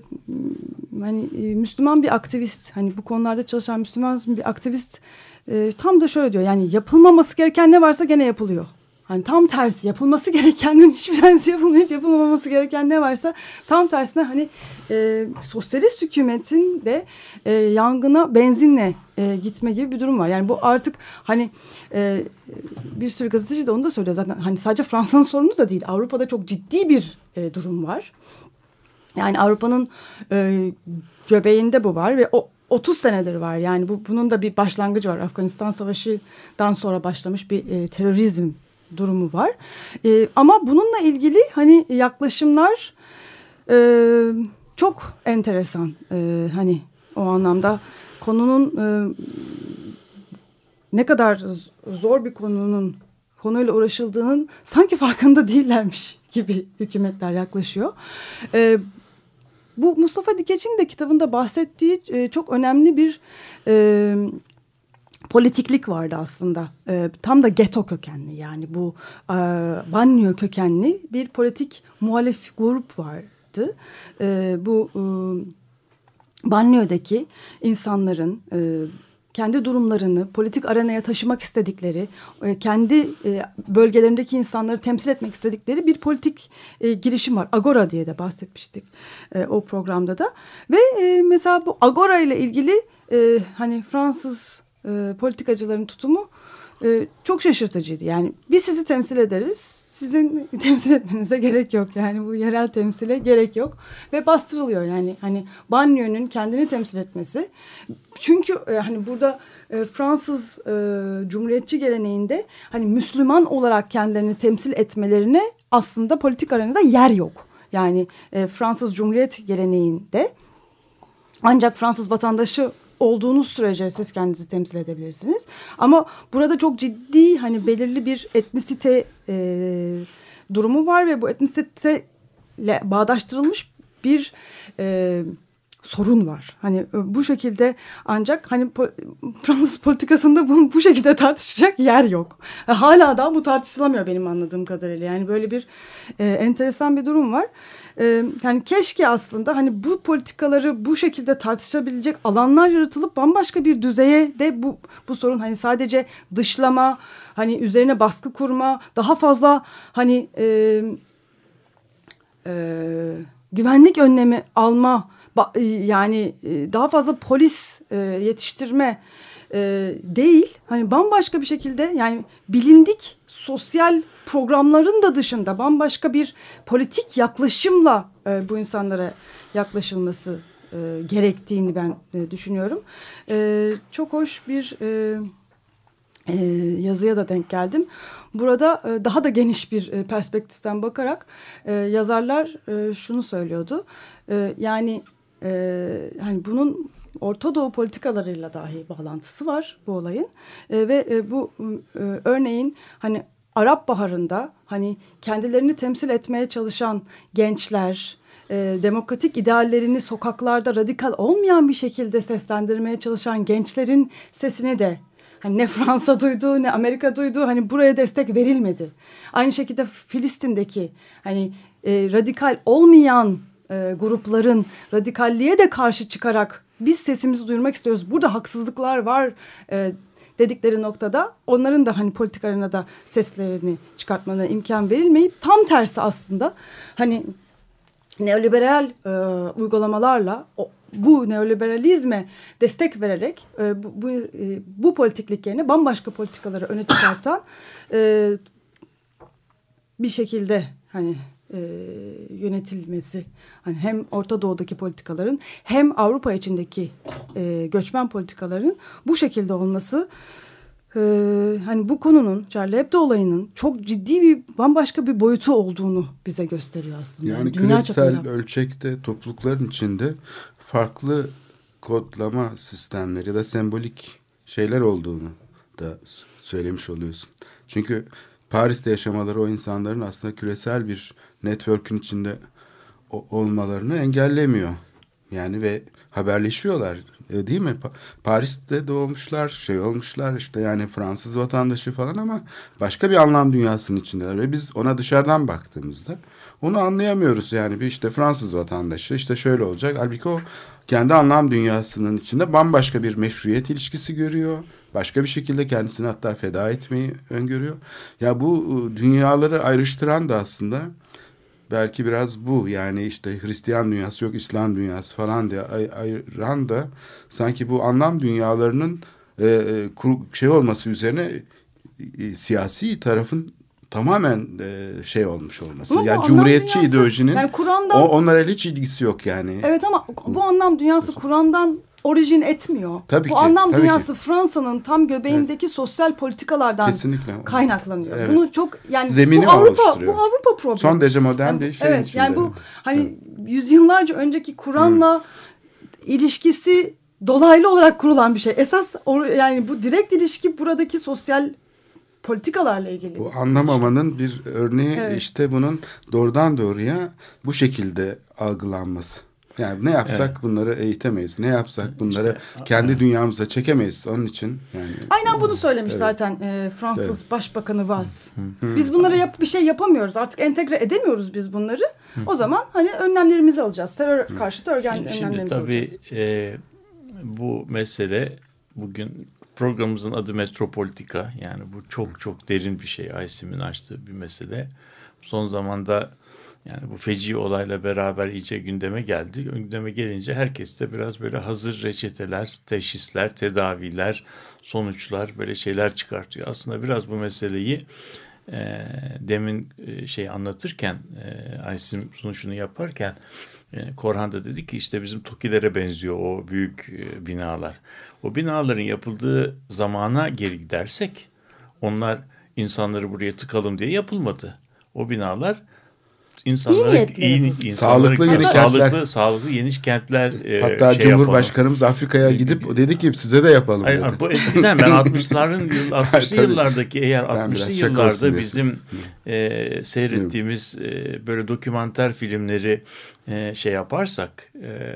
hani e, Müslüman bir aktivist hani bu konularda çalışan Müslüman bir aktivist e, tam da şöyle diyor yani yapılmaması gereken ne varsa gene yapılıyor. Hani tam tersi yapılması gerekenin hiçbir tanesi yapılmayıp yapılmaması gereken ne varsa tam tersine hani e, sosyalist hükümetin de e, yangına benzinle e, gitme gibi bir durum var. Yani bu artık hani e, bir sürü gazeteci de onu da söylüyor zaten. Hani sadece Fransa'nın sorunu da değil. Avrupa'da çok ciddi bir e, durum var. Yani Avrupa'nın e, göbeğinde bu var ve o 30 senedir var. Yani bu bunun da bir başlangıcı var. Afganistan Savaşı'dan sonra başlamış bir e, terörizm durumu var. E, ama bununla ilgili hani yaklaşımlar e, çok enteresan. E, hani o anlamda konunun e, ne kadar zor bir konunun konuyla uğraşıldığının sanki farkında değillermiş gibi hükümetler yaklaşıyor. E, bu Mustafa Dikeç'in de kitabında bahsettiği e, çok önemli bir e, politiklik vardı aslında. E, tam da geto kökenli yani bu e, banyo kökenli bir politik muhalif grup vardı. E, bu e, banyodaki insanların e, kendi durumlarını politik arenaya taşımak istedikleri, e, kendi e, bölgelerindeki insanları temsil etmek istedikleri bir politik e, girişim var. Agora diye de bahsetmiştik o programda da. Ve mesela bu Agora ile ilgili hani Fransız politikacıların tutumu çok şaşırtıcıydı. Yani biz sizi temsil ederiz. Sizin temsil etmenize gerek yok. Yani bu yerel temsile gerek yok. Ve bastırılıyor yani hani banliyönün kendini temsil etmesi. Çünkü e, hani burada e, Fransız e, Cumhuriyetçi geleneğinde hani Müslüman olarak kendilerini temsil etmelerine aslında politik arenada yer yok. Yani e, Fransız Cumhuriyet geleneğinde ancak Fransız vatandaşı olduğunuz sürece siz kendinizi temsil edebilirsiniz. Ama burada çok ciddi hani belirli bir etnisite e, durumu var ve bu etnisiteyle bağdaştırılmış bir e, sorun var. Hani e, bu şekilde ancak hani po Fransız politikasında bunu bu şekilde tartışacak yer yok. E, hala da bu tartışılamıyor benim anladığım kadarıyla. Yani böyle bir e, enteresan bir durum var. E, yani keşke aslında hani bu politikaları bu şekilde tartışabilecek alanlar yaratılıp bambaşka bir düzeye de bu bu sorun hani sadece dışlama, hani üzerine baskı kurma, daha fazla hani e, e, güvenlik önlemi alma yani daha fazla polis yetiştirme değil hani bambaşka bir şekilde yani bilindik sosyal programların da dışında bambaşka bir politik yaklaşımla bu insanlara yaklaşılması gerektiğini ben düşünüyorum. Çok hoş bir yazıya da denk geldim. Burada daha da geniş bir perspektiften bakarak yazarlar şunu söylüyordu. Yani e, hani bunun Orta Doğu politikalarıyla dahi bağlantısı var bu olayın e, ve e, bu e, örneğin hani Arap Baharı'nda hani kendilerini temsil etmeye çalışan gençler, e, demokratik ideallerini sokaklarda radikal olmayan bir şekilde seslendirmeye çalışan gençlerin sesini de hani ne Fransa duydu ne Amerika duydu hani buraya destek verilmedi. Aynı şekilde Filistin'deki hani e, radikal olmayan e, grupların radikalliğe de karşı çıkarak biz sesimizi duyurmak istiyoruz. Burada haksızlıklar var e, dedikleri noktada onların da hani politik arenada seslerini çıkartmalarına imkan verilmeyip tam tersi aslında hani neoliberal e, uygulamalarla o, bu neoliberalizme destek vererek e, bu, bu, e, bu politiklik yerine bambaşka politikaları öne çıkartan e, bir şekilde hani e, yönetilmesi hani hem Orta Doğu'daki politikaların hem Avrupa içindeki e, göçmen politikaların bu şekilde olması e, hani bu konunun Charlie Hebdo olayının çok ciddi bir bambaşka bir boyutu olduğunu bize gösteriyor aslında. Yani, Dünya küresel çapında. ölçekte toplulukların içinde farklı kodlama sistemleri ya da sembolik şeyler olduğunu da söylemiş oluyorsun. Çünkü Paris'te yaşamaları o insanların aslında küresel bir network'ün içinde olmalarını engellemiyor. Yani ve haberleşiyorlar e, değil mi? Paris'te doğmuşlar, şey olmuşlar işte yani Fransız vatandaşı falan ama başka bir anlam dünyasının içindeler ve biz ona dışarıdan baktığımızda onu anlayamıyoruz yani bir işte Fransız vatandaşı işte şöyle olacak. Halbuki o kendi anlam dünyasının içinde bambaşka bir meşruiyet ilişkisi görüyor. Başka bir şekilde kendisini hatta feda etmeyi öngörüyor. Ya bu ıı, dünyaları ayrıştıran da aslında belki biraz bu yani işte Hristiyan dünyası yok İslam dünyası falan diye ay ayıran da sanki bu anlam dünyalarının e, e şey olması üzerine e, siyasi tarafın tamamen e, şey olmuş olması. Ama yani cumhuriyetçi dünyası, ideolojinin yani Kur'an'dan, o, onlara hiç ilgisi yok yani. Evet ama bu anlam dünyası Kur'an'dan orijin etmiyor. Tabii Bu ki, anlam tabii dünyası Fransa'nın tam göbeğindeki evet. sosyal politikalardan Kesinlikle. kaynaklanıyor. Evet. Bunu çok yani Zemini bu Avrupa bu Avrupa problemi. Son derece modern yani, bir şey Evet içinde. yani bu hani evet. yüzyıllarca önceki Kur'an'la hmm. ilişkisi dolaylı olarak kurulan bir şey. Esas yani bu direkt ilişki buradaki sosyal politikalarla ilgili. Bu anlamamanın bir örneği evet. işte bunun doğrudan doğruya bu şekilde algılanması. Yani ne yapsak evet. bunları eğitemeyiz. Ne yapsak bunları işte, kendi dünyamıza çekemeyiz. Onun için yani. Aynen bunu söylemiş evet. zaten e, Fransız evet. Başbakanı Valls. Biz bunlara yap bir şey yapamıyoruz. Artık entegre edemiyoruz biz bunları. O zaman hani önlemlerimizi alacağız. Terör karşıtı örgen şimdi, önlemlerimizi şimdi tabii, alacağız. E, bu mesele bugün programımızın adı Metropolitika. Yani bu çok çok derin bir şey. Aysim'in açtığı bir mesele. Son zamanda yani bu feci olayla beraber iyice gündeme geldi. Gündeme gelince herkes de biraz böyle hazır reçeteler, teşhisler, tedaviler, sonuçlar böyle şeyler çıkartıyor. Aslında biraz bu meseleyi e, demin e, şey anlatırken e, Aysim sunuşunu yaparken e, Korhan da dedi ki işte bizim Tokilere benziyor o büyük e, binalar. O binaların yapıldığı zamana geri gidersek onlar insanları buraya tıkalım diye yapılmadı. O binalar insanlara iyi, yapıldı. insanlara Sağlıklı yeni sağlıklı, kentler. sağlıklı yeni kentler e, Hatta şey Cumhurbaşkanımız Afrika'ya gidip dedi ki size de yapalım Hayır, dedi. bu eskiden ben 60'ların yıl- 60'lı Tabii. yıllardaki eğer Ben biraz 60'lı şaka olsun yıllarda diyorsun. bizim e, seyrettiğimiz e, böyle dokümanter filmleri e, şey yaparsak e,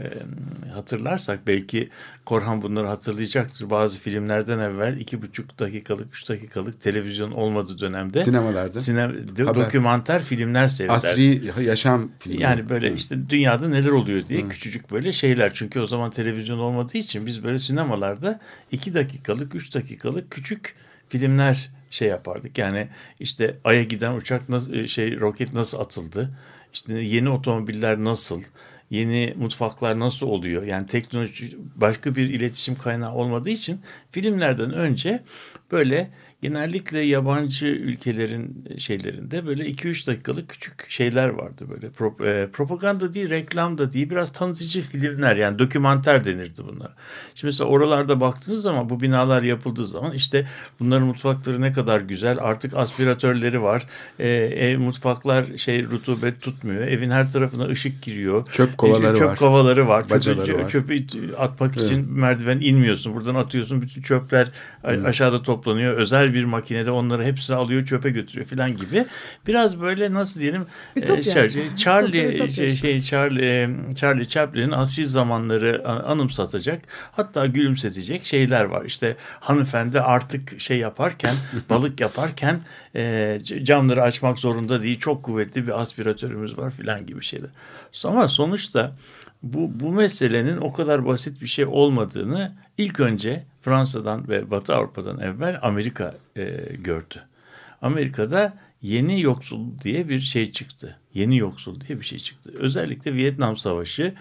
hatırlarsak belki Korhan bunları hatırlayacaktır. Bazı filmlerden evvel iki buçuk dakikalık, üç dakikalık televizyon olmadığı dönemde Sinemalarda. sinem, Haber. dokümanter filmler seyreder. Asri yaşam filmi. Yani böyle Hı. işte dünyada neler oluyor diye küçücük böyle şeyler. Çünkü o zaman televizyon olmadığı için biz böyle sinemalarda iki dakikalık, üç dakikalık küçük filmler şey yapardık. Yani işte Ay'a giden uçak nasıl, şey roket nasıl atıldı? İşte yeni otomobiller nasıl? Yeni mutfaklar nasıl oluyor? Yani teknoloji başka bir iletişim kaynağı olmadığı için filmlerden önce böyle genellikle yabancı ülkelerin şeylerinde böyle 2-3 dakikalık küçük şeyler vardı böyle Pro- e, propaganda değil reklam da değil biraz tanıtıcı filmler yani dokümanter denirdi bunlar. Şimdi mesela oralarda baktığınız zaman bu binalar yapıldığı zaman işte bunların mutfakları ne kadar güzel artık aspiratörleri var e, ev mutfaklar şey rutubet tutmuyor evin her tarafına ışık giriyor. Çöp kovaları çöp var. kovaları var. Bacaları Çöpü, var. çöpü atmak için merdiven inmiyorsun. Buradan atıyorsun. Bütün çöpler a- aşağıda toplanıyor. Özel bir makinede onları hepsini alıyor çöpe götürüyor falan gibi. Biraz böyle nasıl diyelim e, şey- Sosyal Charlie şey, şey Charlie Charlie Chaplin'in asil zamanları anımsatacak hatta gülümsetecek şeyler var. İşte hanımefendi artık şey yaparken balık yaparken e, camları açmak zorunda değil. Çok kuvvetli bir aspiratörümüz var filan gibi şeyler. Ama sonuçta bu, bu meselenin o kadar basit bir şey olmadığını ilk önce Fransa'dan ve Batı Avrupa'dan evvel Amerika e, gördü. Amerika'da yeni yoksul diye bir şey çıktı. Yeni yoksul diye bir şey çıktı. Özellikle Vietnam Savaşı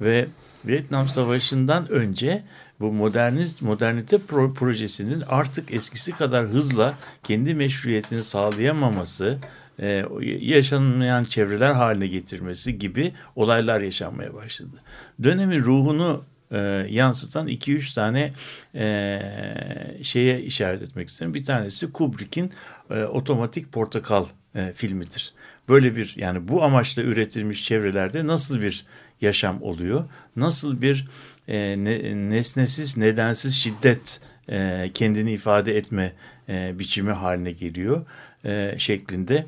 ve Vietnam Savaşı'ndan önce bu modernist modernite pro- projesinin artık eskisi kadar hızla kendi meşruiyetini sağlayamaması, e, yaşanmayan çevreler haline getirmesi gibi olaylar yaşanmaya başladı. Dönemin ruhunu e, yansıtan 2-3 tane e, şeye işaret etmek isterim. Bir tanesi Kubrick'in e, Otomatik Portakal e, filmidir. Böyle bir yani bu amaçla üretilmiş çevrelerde nasıl bir yaşam oluyor? Nasıl bir e, ne, nesnesiz, nedensiz şiddet e, kendini ifade etme e, biçimi haline geliyor e, şeklinde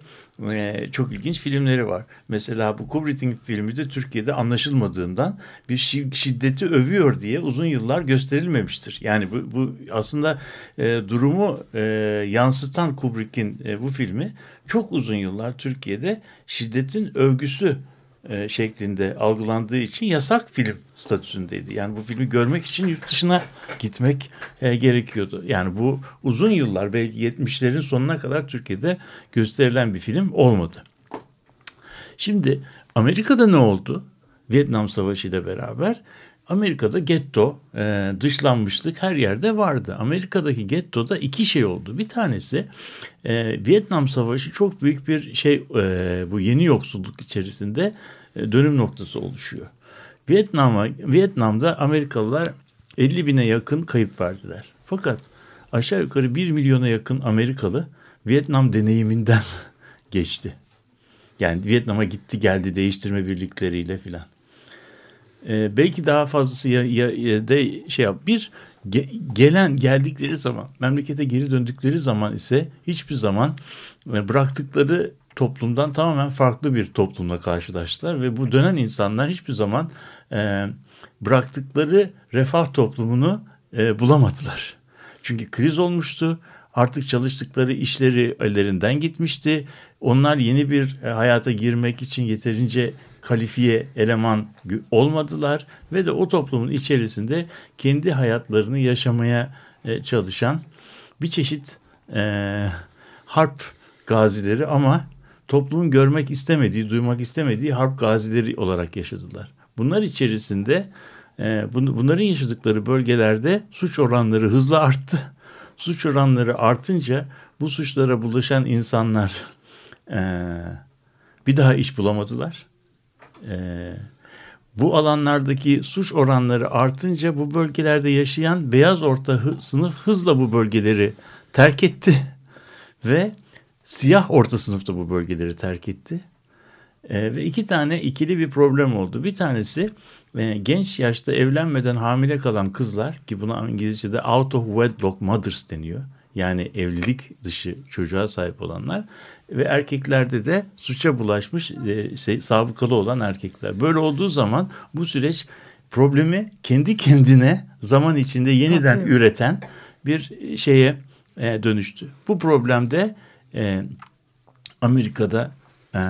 e, çok ilginç filmleri var. Mesela bu Kubrick'in filmi de Türkiye'de anlaşılmadığından bir şi- şiddeti övüyor diye uzun yıllar gösterilmemiştir. Yani bu, bu aslında e, durumu e, yansıtan Kubrick'in e, bu filmi çok uzun yıllar Türkiye'de şiddetin övgüsü e, şeklinde algılandığı için yasak film statüsündeydi. Yani bu filmi görmek için yurt dışına gitmek e, gerekiyordu. Yani bu uzun yıllar belki 70'lerin sonuna kadar Türkiye'de gösterilen bir film olmadı. Şimdi Amerika'da ne oldu? Vietnam Savaşı ile beraber Amerika'da getto, e, dışlanmışlık her yerde vardı. Amerika'daki gettoda iki şey oldu. Bir tanesi e, Vietnam Savaşı çok büyük bir şey e, bu yeni yoksulluk içerisinde e, dönüm noktası oluşuyor. Vietnam'a Vietnam'da Amerikalılar 50 bine yakın kayıp verdiler. Fakat aşağı yukarı 1 milyona yakın Amerikalı Vietnam deneyiminden geçti. Yani Vietnam'a gitti geldi değiştirme birlikleriyle filan. Ee, belki daha fazlası ya, ya, ya de şey yap. Bir ge- gelen geldikleri zaman memlekete geri döndükleri zaman ise hiçbir zaman e, bıraktıkları toplumdan tamamen farklı bir toplumla karşılaştılar ve bu dönen insanlar hiçbir zaman e, bıraktıkları refah toplumunu e, bulamadılar. Çünkü kriz olmuştu. Artık çalıştıkları işleri ellerinden gitmişti. Onlar yeni bir e, hayata girmek için yeterince kalifiye eleman olmadılar ve de o toplumun içerisinde kendi hayatlarını yaşamaya e, çalışan bir çeşit e, harp gazileri ama toplumun görmek istemediği, duymak istemediği harp gazileri olarak yaşadılar. Bunlar içerisinde e, bunların yaşadıkları bölgelerde suç oranları hızla arttı. Suç oranları artınca bu suçlara bulaşan insanlar e, bir daha iş bulamadılar. E, bu alanlardaki suç oranları artınca bu bölgelerde yaşayan beyaz orta sınıf hızla bu bölgeleri terk etti ve siyah orta sınıfta bu bölgeleri terk etti. E, ve iki tane ikili bir problem oldu. Bir tanesi e, genç yaşta evlenmeden hamile kalan kızlar ki buna İngilizce'de out of wedlock mothers deniyor. Yani evlilik dışı çocuğa sahip olanlar ve erkeklerde de suça bulaşmış e, şey, sabıkalı olan erkekler. Böyle olduğu zaman bu süreç problemi kendi kendine zaman içinde yeniden Tabii. üreten bir şeye e, dönüştü. Bu problemde e, Amerika'da e,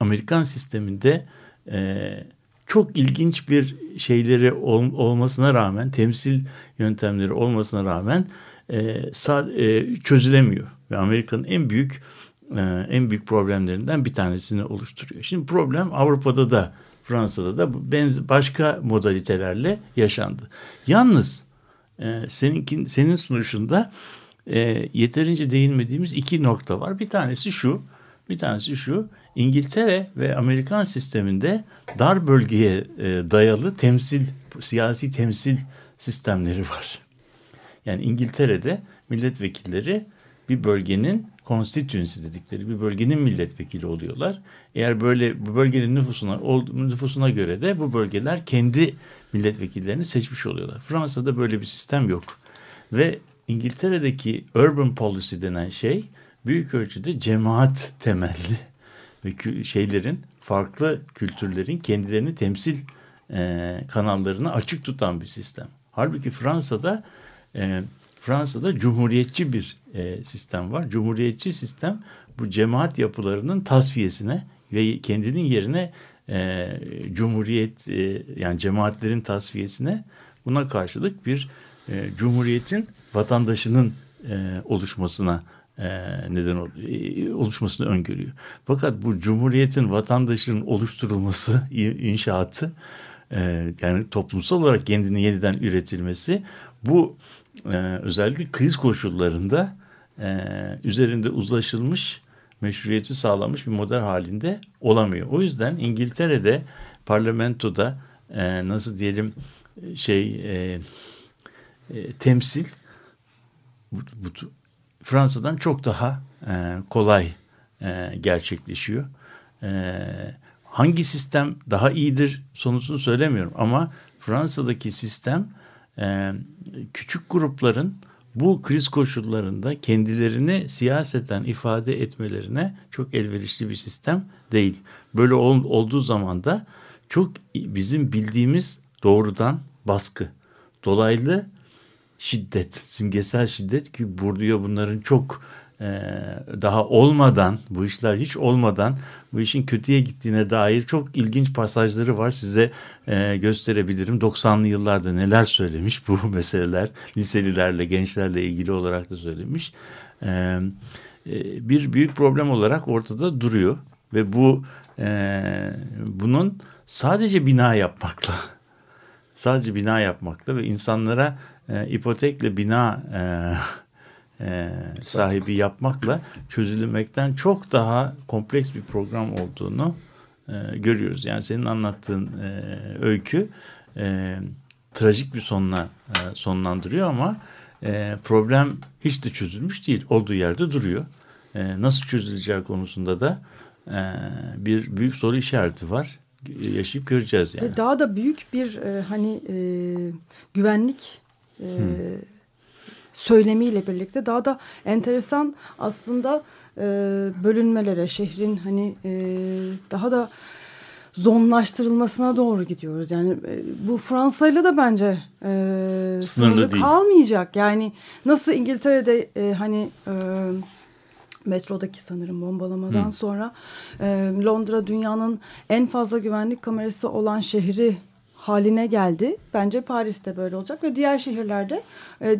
Amerikan sisteminde e, çok ilginç bir şeyleri ol, olmasına rağmen temsil yöntemleri olmasına rağmen e, sa, e, çözülemiyor ve Amerika'nın en büyük e, en büyük problemlerinden bir tanesini oluşturuyor. Şimdi problem Avrupa'da da Fransa'da da benz başka modalitelerle yaşandı. Yalnız e, seninkin senin sunuşunda e, yeterince değinmediğimiz iki nokta var. Bir tanesi şu, bir tanesi şu. İngiltere ve Amerikan sisteminde dar bölgeye e, dayalı temsil, siyasi temsil sistemleri var. Yani İngiltere'de milletvekilleri bir bölgenin constituency dedikleri bir bölgenin milletvekili oluyorlar. Eğer böyle bu bölgenin nüfusuna nüfusuna göre de bu bölgeler kendi milletvekillerini seçmiş oluyorlar. Fransa'da böyle bir sistem yok. Ve İngiltere'deki urban policy denen şey büyük ölçüde cemaat temelli ve şeylerin farklı kültürlerin kendilerini temsil e, kanallarını açık tutan bir sistem. Halbuki Fransa'da e, Fransa'da cumhuriyetçi bir e, sistem var. Cumhuriyetçi sistem bu cemaat yapılarının tasfiyesine ve kendinin yerine e, cumhuriyet e, yani cemaatlerin tasfiyesine buna karşılık bir e, cumhuriyetin vatandaşının e, oluşmasına e, neden e, oluşmasını öngörüyor. Fakat bu cumhuriyetin vatandaşının oluşturulması inşaatı e, yani toplumsal olarak kendini yeniden üretilmesi bu e, özellikle kriz koşullarında e, üzerinde uzlaşılmış meşruiyeti sağlamış bir model halinde olamıyor. O yüzden İngiltere'de parlamentoda e, nasıl diyelim şey e, e, temsil bu, bu, Fransa'dan çok daha e, kolay e, gerçekleşiyor. E, hangi sistem daha iyidir sonusunu söylemiyorum ama Fransa'daki sistem e, küçük grupların bu kriz koşullarında kendilerini siyaseten ifade etmelerine çok elverişli bir sistem değil. Böyle ol, olduğu zaman da çok bizim bildiğimiz doğrudan baskı, dolaylı şiddet, simgesel şiddet ki burada bunların çok e, daha olmadan, bu işler hiç olmadan bu işin kötüye gittiğine dair çok ilginç pasajları var. Size e, gösterebilirim. 90'lı yıllarda neler söylemiş bu meseleler liselilerle, gençlerle ilgili olarak da söylemiş. E, e, bir büyük problem olarak ortada duruyor ve bu e, bunun sadece bina yapmakla sadece bina yapmakla ve insanlara e, ipotekle bina e, e, sahibi yapmakla çözülmekten çok daha kompleks bir program olduğunu e, görüyoruz. Yani senin anlattığın e, öykü e, trajik bir sonla e, sonlandırıyor ama e, problem hiç de çözülmüş değil. Olduğu yerde duruyor. E, nasıl çözüleceği konusunda da e, bir büyük soru işareti var. Yaşayıp göreceğiz yani. Ve daha da büyük bir e, hani e, güvenlik e, söylemiyle birlikte daha da enteresan aslında e, bölünmelere şehrin hani e, daha da zonlaştırılmasına doğru gidiyoruz. Yani e, bu Fransa'yla da bence e, sınırlı, sınırlı kalmayacak. Yani nasıl İngiltere'de e, hani e, metrodaki sanırım bombalamadan Hı. sonra e, Londra dünyanın en fazla güvenlik kamerası olan şehri haline geldi. Bence Paris'te böyle olacak ve diğer şehirlerde e,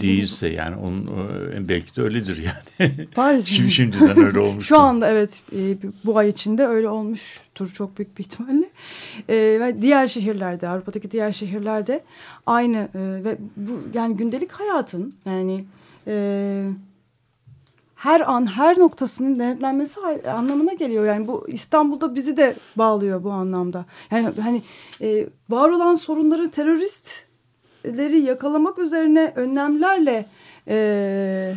Değilse yani onun e, belki de öyledir yani. Paris Şimdi şimdiden öyle olmuş. Şu anda evet e, bu ay içinde öyle olmuştur çok büyük bir ihtimalle. E, ve diğer şehirlerde Avrupa'daki diğer şehirlerde aynı e, ve bu yani gündelik hayatın yani e, her an her noktasının denetlenmesi anlamına geliyor. Yani bu İstanbul'da bizi de bağlıyor bu anlamda. Yani hani e, var olan sorunları teröristleri yakalamak üzerine önlemlerle e,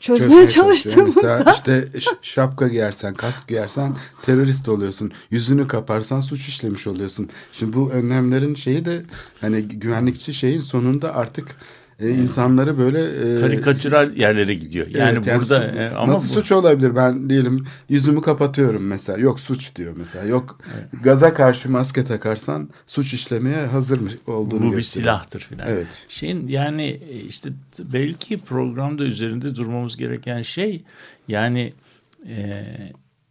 çözmeye Çözmeye çalıştığımızda Mesela işte şapka giyersen, kask giyersen terörist oluyorsun. Yüzünü kaparsan suç işlemiş oluyorsun. Şimdi bu önlemlerin şeyi de hani güvenlikçi şeyin sonunda artık e, insanları böyle e, Karikatürel yerlere gidiyor. Yani Evet, burada su- e, ama nasıl bu- suç olabilir? Ben diyelim yüzümü kapatıyorum mesela. Yok suç diyor mesela. Yok gaza karşı maske takarsan suç işlemeye hazır mı olduğunu bu bir gösteriyor. silahtır filan. Evet. Şeyin yani e, işte belki programda üzerinde durmamız gereken şey yani e,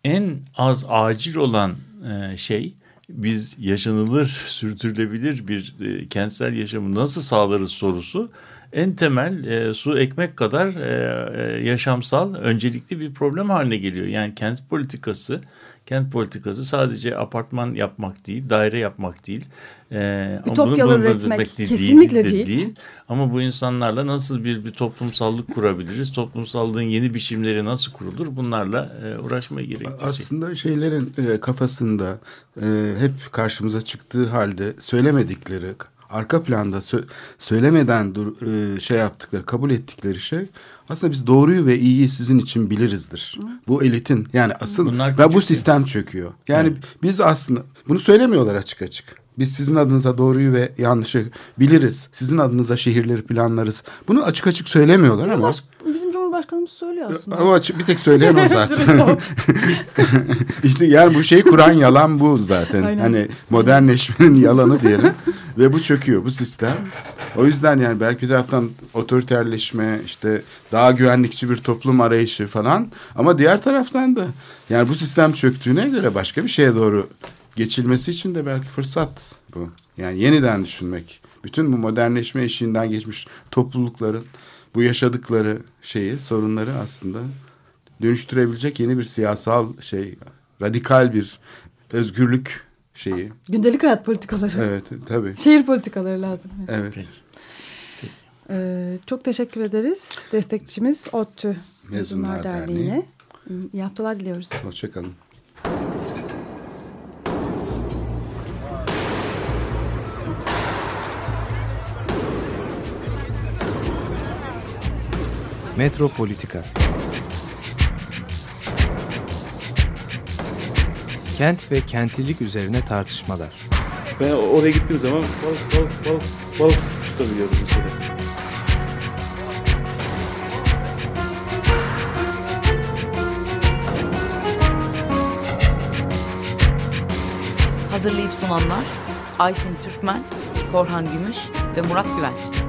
en az acil olan e, şey biz yaşanılır, sürdürülebilir bir e, kentsel yaşamı nasıl sağlarız sorusu en temel e, su ekmek kadar e, e, yaşamsal öncelikli bir problem haline geliyor. Yani kent politikası Kent politikası sadece apartman yapmak değil, daire yapmak değil. Ee, ama Ütopyalar üretmek de kesinlikle de değil. Ama bu insanlarla nasıl bir, bir toplumsallık kurabiliriz? Toplumsallığın yeni biçimleri nasıl kurulur? Bunlarla e, uğraşmaya gerektirecek. Aslında şeylerin e, kafasında e, hep karşımıza çıktığı halde söylemedikleri, arka planda sö- söylemeden dur, e, şey yaptıkları, kabul ettikleri şey aslında biz doğruyu ve iyiyi sizin için bilirizdir. Bu elitin yani asıl Bunlar ve bu sistem çöküyor. Yani biz aslında bunu söylemiyorlar açık açık. Biz sizin adınıza doğruyu ve yanlışı biliriz. Sizin adınıza şehirleri planlarız. Bunu açık açık söylemiyorlar ama baş- bizim Cumhurbaşkanımız söylüyor aslında. açık bir tek söyleyen o zaten. işte yani bu şeyi kuran yalan bu zaten. Aynen. Hani modernleşmenin yalanı diyelim. Ve bu çöküyor bu sistem. O yüzden yani belki bir taraftan otoriterleşme işte daha güvenlikçi bir toplum arayışı falan. Ama diğer taraftan da yani bu sistem çöktüğüne göre başka bir şeye doğru geçilmesi için de belki fırsat bu. Yani yeniden düşünmek. Bütün bu modernleşme eşiğinden geçmiş toplulukların bu yaşadıkları şeyi, sorunları aslında dönüştürebilecek yeni bir siyasal şey, radikal bir özgürlük şeyi. Gündelik hayat politikaları. Evet, tabii. Şehir politikaları lazım. Evet. Ee, çok teşekkür ederiz. Destekçimiz ODTÜ Mezunlar Mezunlar Derneği. Derneği'ne. İyi haftalar diliyoruz. Hoşçakalın. Metropolitika Kent ve kentlilik üzerine tartışmalar. Ben oraya gittiğim zaman balık balık balık balık tutabiliyorum mesela. Hazırlayıp sunanlar Aysin Türkmen, Korhan Gümüş ve Murat Güvenç.